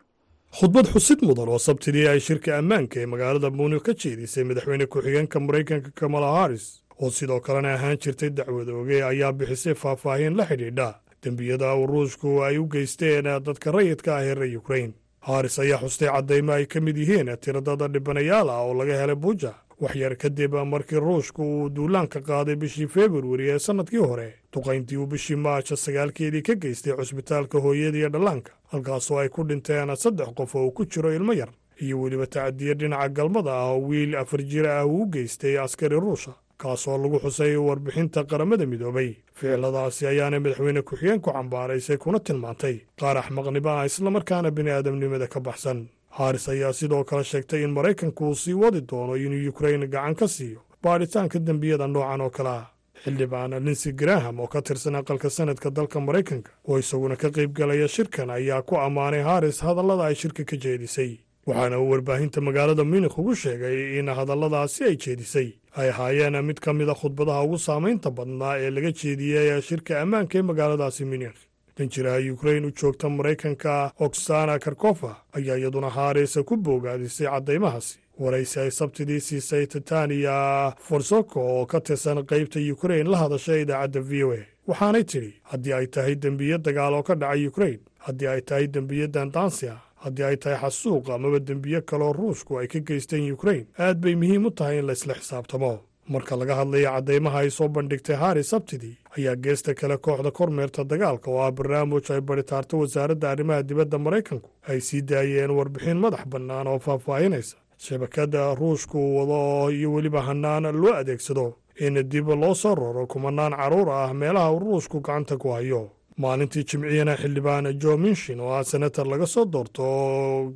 khudbad xusid mudan oo sabtidii ay shirka ammaanka ee magaalada munikh ka jeedisay madaxweyne ku-xigeenka maraykanka kamala haris oo sidoo kalena ahaan jirtay dacwad ooge ayaa bixisay faahfaahin la xidhiidha. Dembiyada uu ruushku ay u geysteen dadka rayidka ah ee reer ukrain haris ayaa xustay caddaymo ay ka mid yihiin tiradada dhibanayaal ah oo laga helay buja. Waxyar kadib markii ruushku uu duulaanka qaaday bishii februari ee sannadkii hore duqayntii uu bishii maaja sagaalkeedii ka geystay cusbitaalka hooyada dhallaanka halkaasoo ay ku dhinteen saddex qof oo ku jiro ilmo yar iyo weliba tacadiye dhinaca galmada ah oo wiil afar jir ah uu geystay askari ruusha kaasoo lagu xusay warbixinta qaramada midoobay. Ficiladaasi ayaana madaxweyne ku-xigeenku cambaaraysay kuna tilmaantay. Qaar axmaqnimo ah islamarkaana bini'aadamnimada ka baxsan. Haris ayaa sidoo kale sheegtay in maraykanku uu sii wadi doono inuu yukrain gacan ka siiyo baadhitaanka dembiyada noocan oo kale ah xildhibaan linsey graham oo ka tirsan aqalka sanadka dalka maraykanka oo isaguna ka qaybgalaya shirkan ayaa ku ammaanay haris hadallada ay shirka ka jeedisay. Waxaana uu warbaahinta magaalada munikh ugu sheegay in hadalladaasi ay jeedisay. Ay ahaayeen mid ka mid a khudbadaha ugu saamaynta badnaa ee laga jeediyey shirka ammaanka ee magaaladaasi munikh danjiraha yukrain u joogta maraykanka oksana karkofa ayaa iyaduna haris ku boogaadisay caddaymahaasi waraysi ay sabtidii siisay titaniya forsoko oo ka tirsan qaybta yukrain la hadashay idaacadda v o a. Waxaanay tidhi haddii ay tahay dembiyo dagaal oo ka dhacay yukrain haddii ay tahay dembiyo dandansia haddii ay tahay xasuuq amaba dembiyo kaloo ruushku ay ka geysteen yukrain aad bay muhiim u tahay in laysla xisaabtamo. Marka laga hadlaya caddaymaha ay soo bandhigtay hari sabtidii ayaa geesta kale kooxda kormeerta dagaalka oo ah barnaamij ay baritaarto wasaaradda arrimaha dibadda maraykanku ay sii daayeen warbixin madax bannaan oo faahfaahinaysa shabakadda ruushku uu wado iyo weliba hannaan loo adeegsado in dib loo soo raro kumanaan carruur ah meelaha uu ruushku gacanta ku hayo. Maalintii jimciyana xildhibaan jo minshin oo ah senator laga soo doorto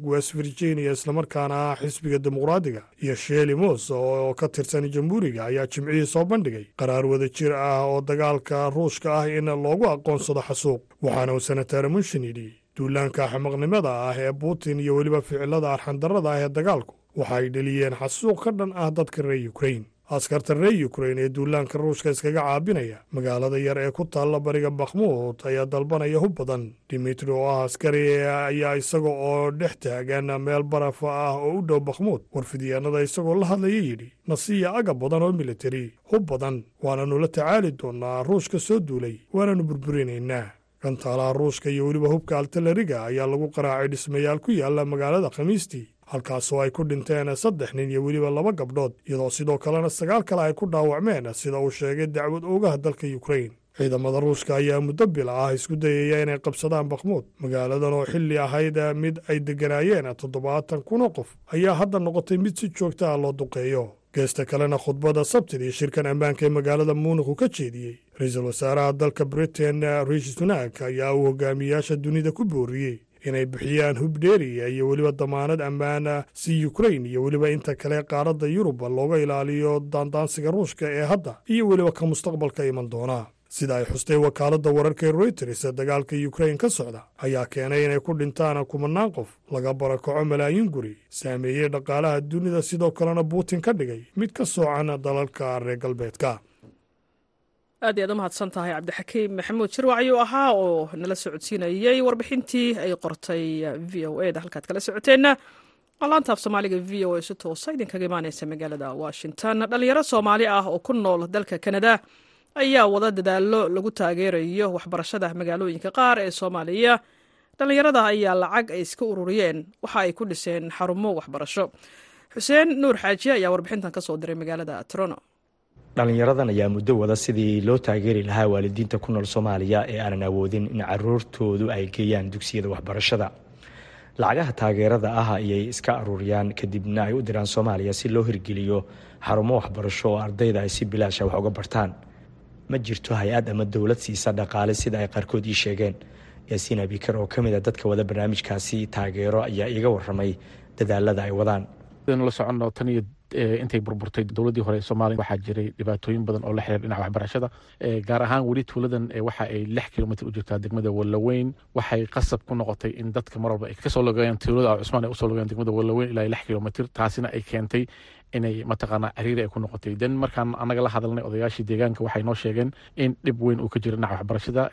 west virginia islamarkaana ah xisbiga dimuqraadiga iyo sheli mos oo ka tirsan jamhuuriga ayaa jimcihii soo bandhigay. Qaraar wada jir ah oo dagaalka ruushka ah in loogu aqoonsado xasuuq waxaana uu senator munshin yidhi duulaanka xamaqnimada ah ee putin iyo weliba ficilada arxandarrada ah ee dagaalku waxa ay dheliyeen xasuuq ka dhan ah dadka reer yukrain askarta reer yukrain ee duulaanka ruushka iskaga caabinaya magaalada yar ee ku taalla bariga bakhmuud ayaa dalbanaya hub badan. Dimitri oo ah askari ayaa isaga oo dhex taagan meel barafa ah oo u dhow bakhmuud warfidyaanada isagoo la hadlaya yidhi nasiya agab badan oo militari hub badan waananu la tacaali doonnaa ruushka soo duulay waananu burburinaynaa. Gantaalaha ruushka iyo weliba hubka altalariga ayaa lagu qaraacay dhismayaal ku yaalla magaalada khamiistii halkaasoo ay ku dhinteen saddex nin iyo weliba laba gabdhood iyadoo sidoo kalena sagaal kale ay ku dhaawacmeen sida uu sheegay dacwad oogaha dalka yukrain ciidamada ruushka ayaa muddo bila ah isku dayaya inay qabsadaan bakhmuud magaaladan oo xilli ahayd mid ay degganaayeen toddobaatan kunoo qof ayaa hadda noqotay mid si joogta ah loo duqeeyo. Geesta kalena khudbadda sabtidii shirkan ammaanka ee magaalada munikhu ka jeediyey. Ra'iisul wasaaraha dalka britain riishi sunak ayaa uu hogaamiyayaasha dunida ku booriyey inay bixiyaan hub dheeriya iyo weliba damaanad ammaana si yukrain iyo weliba inta kale qaaradda yurub looga ilaaliyo daandaansiga ruushka ee hadda iyo weliba ka mustaqbalka iman doona. Sida ay xustay wakaaladda wararka ee royters dagaalka yukrain ka socda ayaa keenay inay ku dhintaan kumanaan qof laga barakaco malaayiin guri saameeyey dhaqaalaha dunida sidoo kalena putin ka dhigay mid ka soocan dalalka reer galbeedka aad iy aad u mahadsan tahay cabdixakiim maxamuud jirwac ayuu ahaa oo nala socodsiinayey warbixintii ay qortay v o e da halkaad kala socoteenna laanta af soomaaliga v o e si toosa idinkaga imaaneysa magaalada washington. Dhalinyaro soomaali ah oo ku nool dalka kanada ayaa wada dadaallo lagu taageerayo waxbarashada magaalooyinka qaar ee soomaaliya. Dhallinyarada ayaa lacag ay iska ururiyeen waxa ay ku dhiseen xarumo waxbarasho. Xuseen nuur xaaji ayaa warbixintan ka soo diray magaalada toronto dhallinyaradan ayaa muddo wada sidii loo taageeri lahaa waalidiinta ku nool soomaaliya ee aanan awoodin in caruurtoodu ay geeyaan dugsiyada waxbarashada. Lacagaha taageerada ah ayay iska aruuriyaan kadibna ay u diraan soomaaliya si loo hirgeliyo xarumo waxbarasho oo ardayda ay si bilaasha wax uga bartaan. Ma jirto hay'ad ama dowlad siisa dhaqaale sida ay qaarkood ii sheegeen. Yaasiin abikar oo ka mid a dadka wada barnaamijkaasi taageero ayaa iiga waramay dadaalada ay wadaan intay burburtay dowladdii hore ee soomaaliya. Waxaa jiray dhibaatooyin badan oo la xiriir dhinaca waxbarashada gaar ahaan weli tuuladan waxa ay lix kilomitr u jirtaa degmada wallaweyn. Waxay qasab ku noqotay in dadka mar walba ay ka soo logayaan tuulada cusmaan ay u soo logayaan degmada wallaweyn ilaa lix kilomitr taasina ay keentay inay mataqaanaa cariiri ay ku noqotay. Den markaan anaga la hadalnay odayaashii deegaanka waxay noo sheegeen in dhib weyn uu ka jiro dhinaca waxbarashada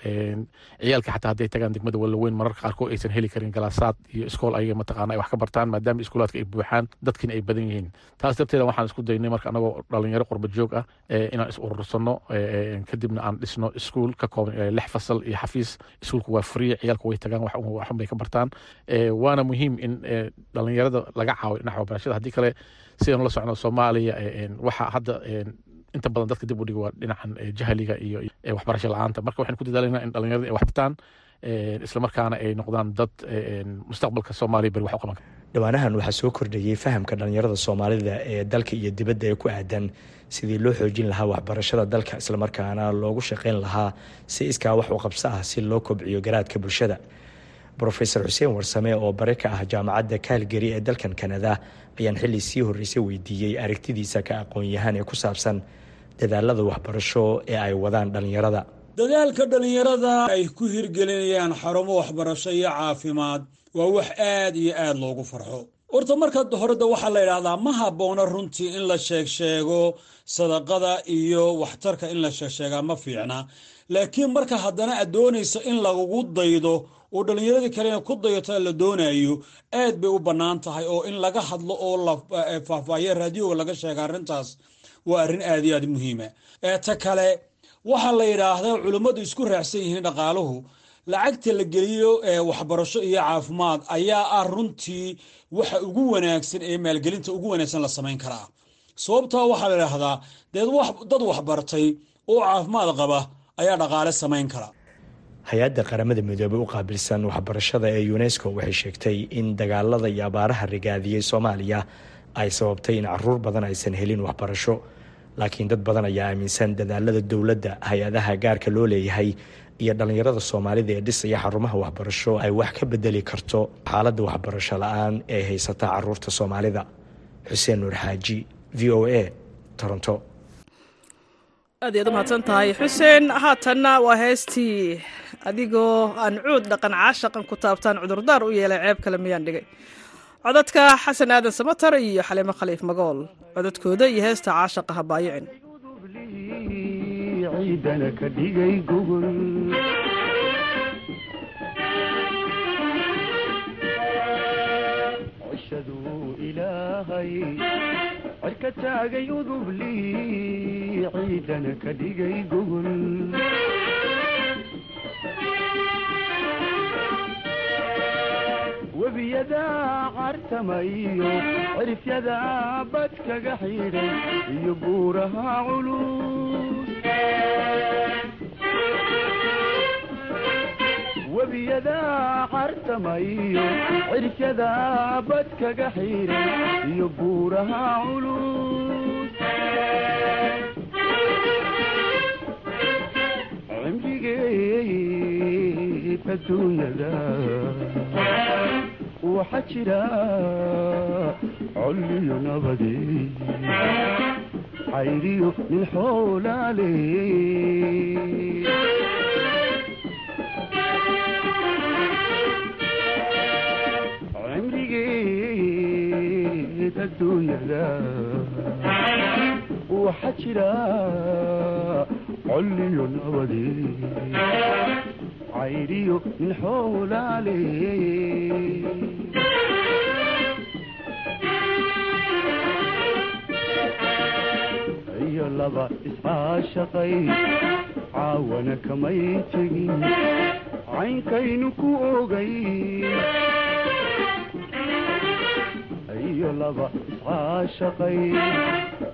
ciyaalka xataa hadday tagaan degmada wallaweyn mararka qaarkood aysan heli karin galaasaad iyo iskool ayaga mataqaana ay wax ka bartaan maadaama iskuulaadka ay buuxaan dadkiina ay badan yihiin. Taas darteeda waxaan isku daynay marka anagoo dhalinyaro qurba joog ah inaan is urursano kadibna aan dhisno iskuul ka kooban lix fasal iyo xafiis. Iskuulku waa free ciyaalka way tagaan waxun bay ka bartaan. Waana muhiim in dhalinyarada laga caawiyo dhinaca waxbarashada. Haddii kale sidaan la socno soomaaliya waxa hadda inta badan dadka dib u dhiga waa dhinacan jahliga iyo waxbarasho la'aanta. Marka waxaan ku dadaalanaa in dhalinyarada ay wax bartaan islamarkaana ay noqdaan dad mustaqbalka soomaaliya beri wax u qaban dhowaanahan waxaa soo kordhayey fahamka dhalinyarada soomaalida ee dalka iyo dibadda ee ku aadan sidii loo xoojin lahaa waxbarashada dalka islamarkaana loogu shaqeyn lahaa si iskaa wax u qabso ah si loo kobciyo garaadka bulshada rofeor xuseen warsame oo bare ka ah jaamacadda kaalgari ee dalkan kanada ayaan xilli sii horreysay weydiiyey aragtidiisa ka aqoon-yahaan ee ku saabsan dadaalada waxbarasho ee ay wadaan dhallinyarada. Dadaalka dhallinyarada ay ku hirgelinayaan xarumo waxbarasho iyo caafimaad waa wax aad iyo aad loogu farxo. Horta marka horeda waxaa la yidhaahdaa ma habboona runtii in la sheeg sheego sadaqada iyo waxtarka in la sheegsheegaa ma fiicna. Laakiin marka haddana aad doonayso in lagugu daydo oo dhallinyaradii kalena ku dayato la doonayo aad bay u bannaan tahay oo in laga hadlo oo la faahfaahiya raadiyoga laga sheega arrintaas waa arrin aad iyo aad muhiima ta kale waxaa la yidhaahdaa culummadu isku raacsan yihiin dhaqaaluhu. Lacagta la geliyo waxbarasho iyo caafimaad ayaa ah runtii waxa ugu wanaagsan ee maalgelinta ugu wanaagsan la samayn karaa. Sababtaa waxaa la idhaahdaa deed dad waxbartay oo caafimaad qaba ayaa dhaqaale samayn kara hay'adda qaramada midoobey u qaabilsan waxbarashada ee unesco waxay sheegtay in dagaalada iyo abaaraha rigaadiyey soomaaliya ay sababtay in carruur badan aysan helin waxbarasho. Laakiin dad badan ayaa aaminsan dadaalada dowladda hay'adaha gaarka loo leeyahay iyo dhallinyarada soomaalida ee dhisaya xarumaha waxbarasho ay wax ka bedeli karto xaaladda waxbarasho la'aan ee haysata carruurta soomaalida. Xuseen nuur xaaji v o a toronto. Aad iyaad u mahadsan tahay xuseen haatanna waa heestii adigoo aan cuud dhaqan caashaqan ku taabtaan cudurdaar u yeelay ceeb kale miyaan dhigay. Codadka xasan aadan samatar iyo xaliimo khaliif magool. Codadkooda iyo heesta caashaqa habaayicin ciidana ka dhigay gogol cishaduu ilaahay cirka taagay udubli ciidana ka dhigay gogol webiyadaa cartamayo cirifyadaa badkaga xidhay iyo buuraha culus webiyadaa cartamayo cirifyadaa badkaga xidhay iyo buuraha culus cimrigeed adduunyada waxaa jira colliyo nabade cayriyo nin xoolaale waxaa jira colliyo nabade cayriyo nin xoolaale iyo laba iscaashaqay caawana kamay tegin caynkaynu ku ogay iyo laba iscaashaqay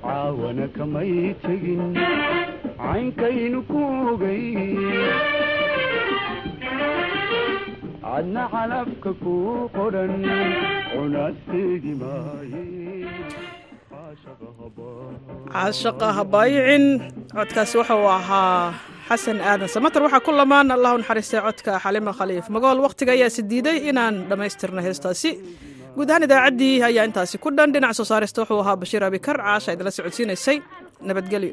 caawana kamay tegin caynkaynu ku ogay caashaqa habaayicin codkaasi waxa uu ahaa xasan aadan samatar waxaa ku lamaan allah u naxariistay codka xalima khaliif magool. Wakhtiga ayaa si diiday inaan dhammaystirno heestaasi. Guud ahaan idaacaddii ayaa intaasi ku dhan. Dhinac soo saarista wuxuu ahaa bashiir abikar caasha idinla socodsiinaysay. Nabadgelyo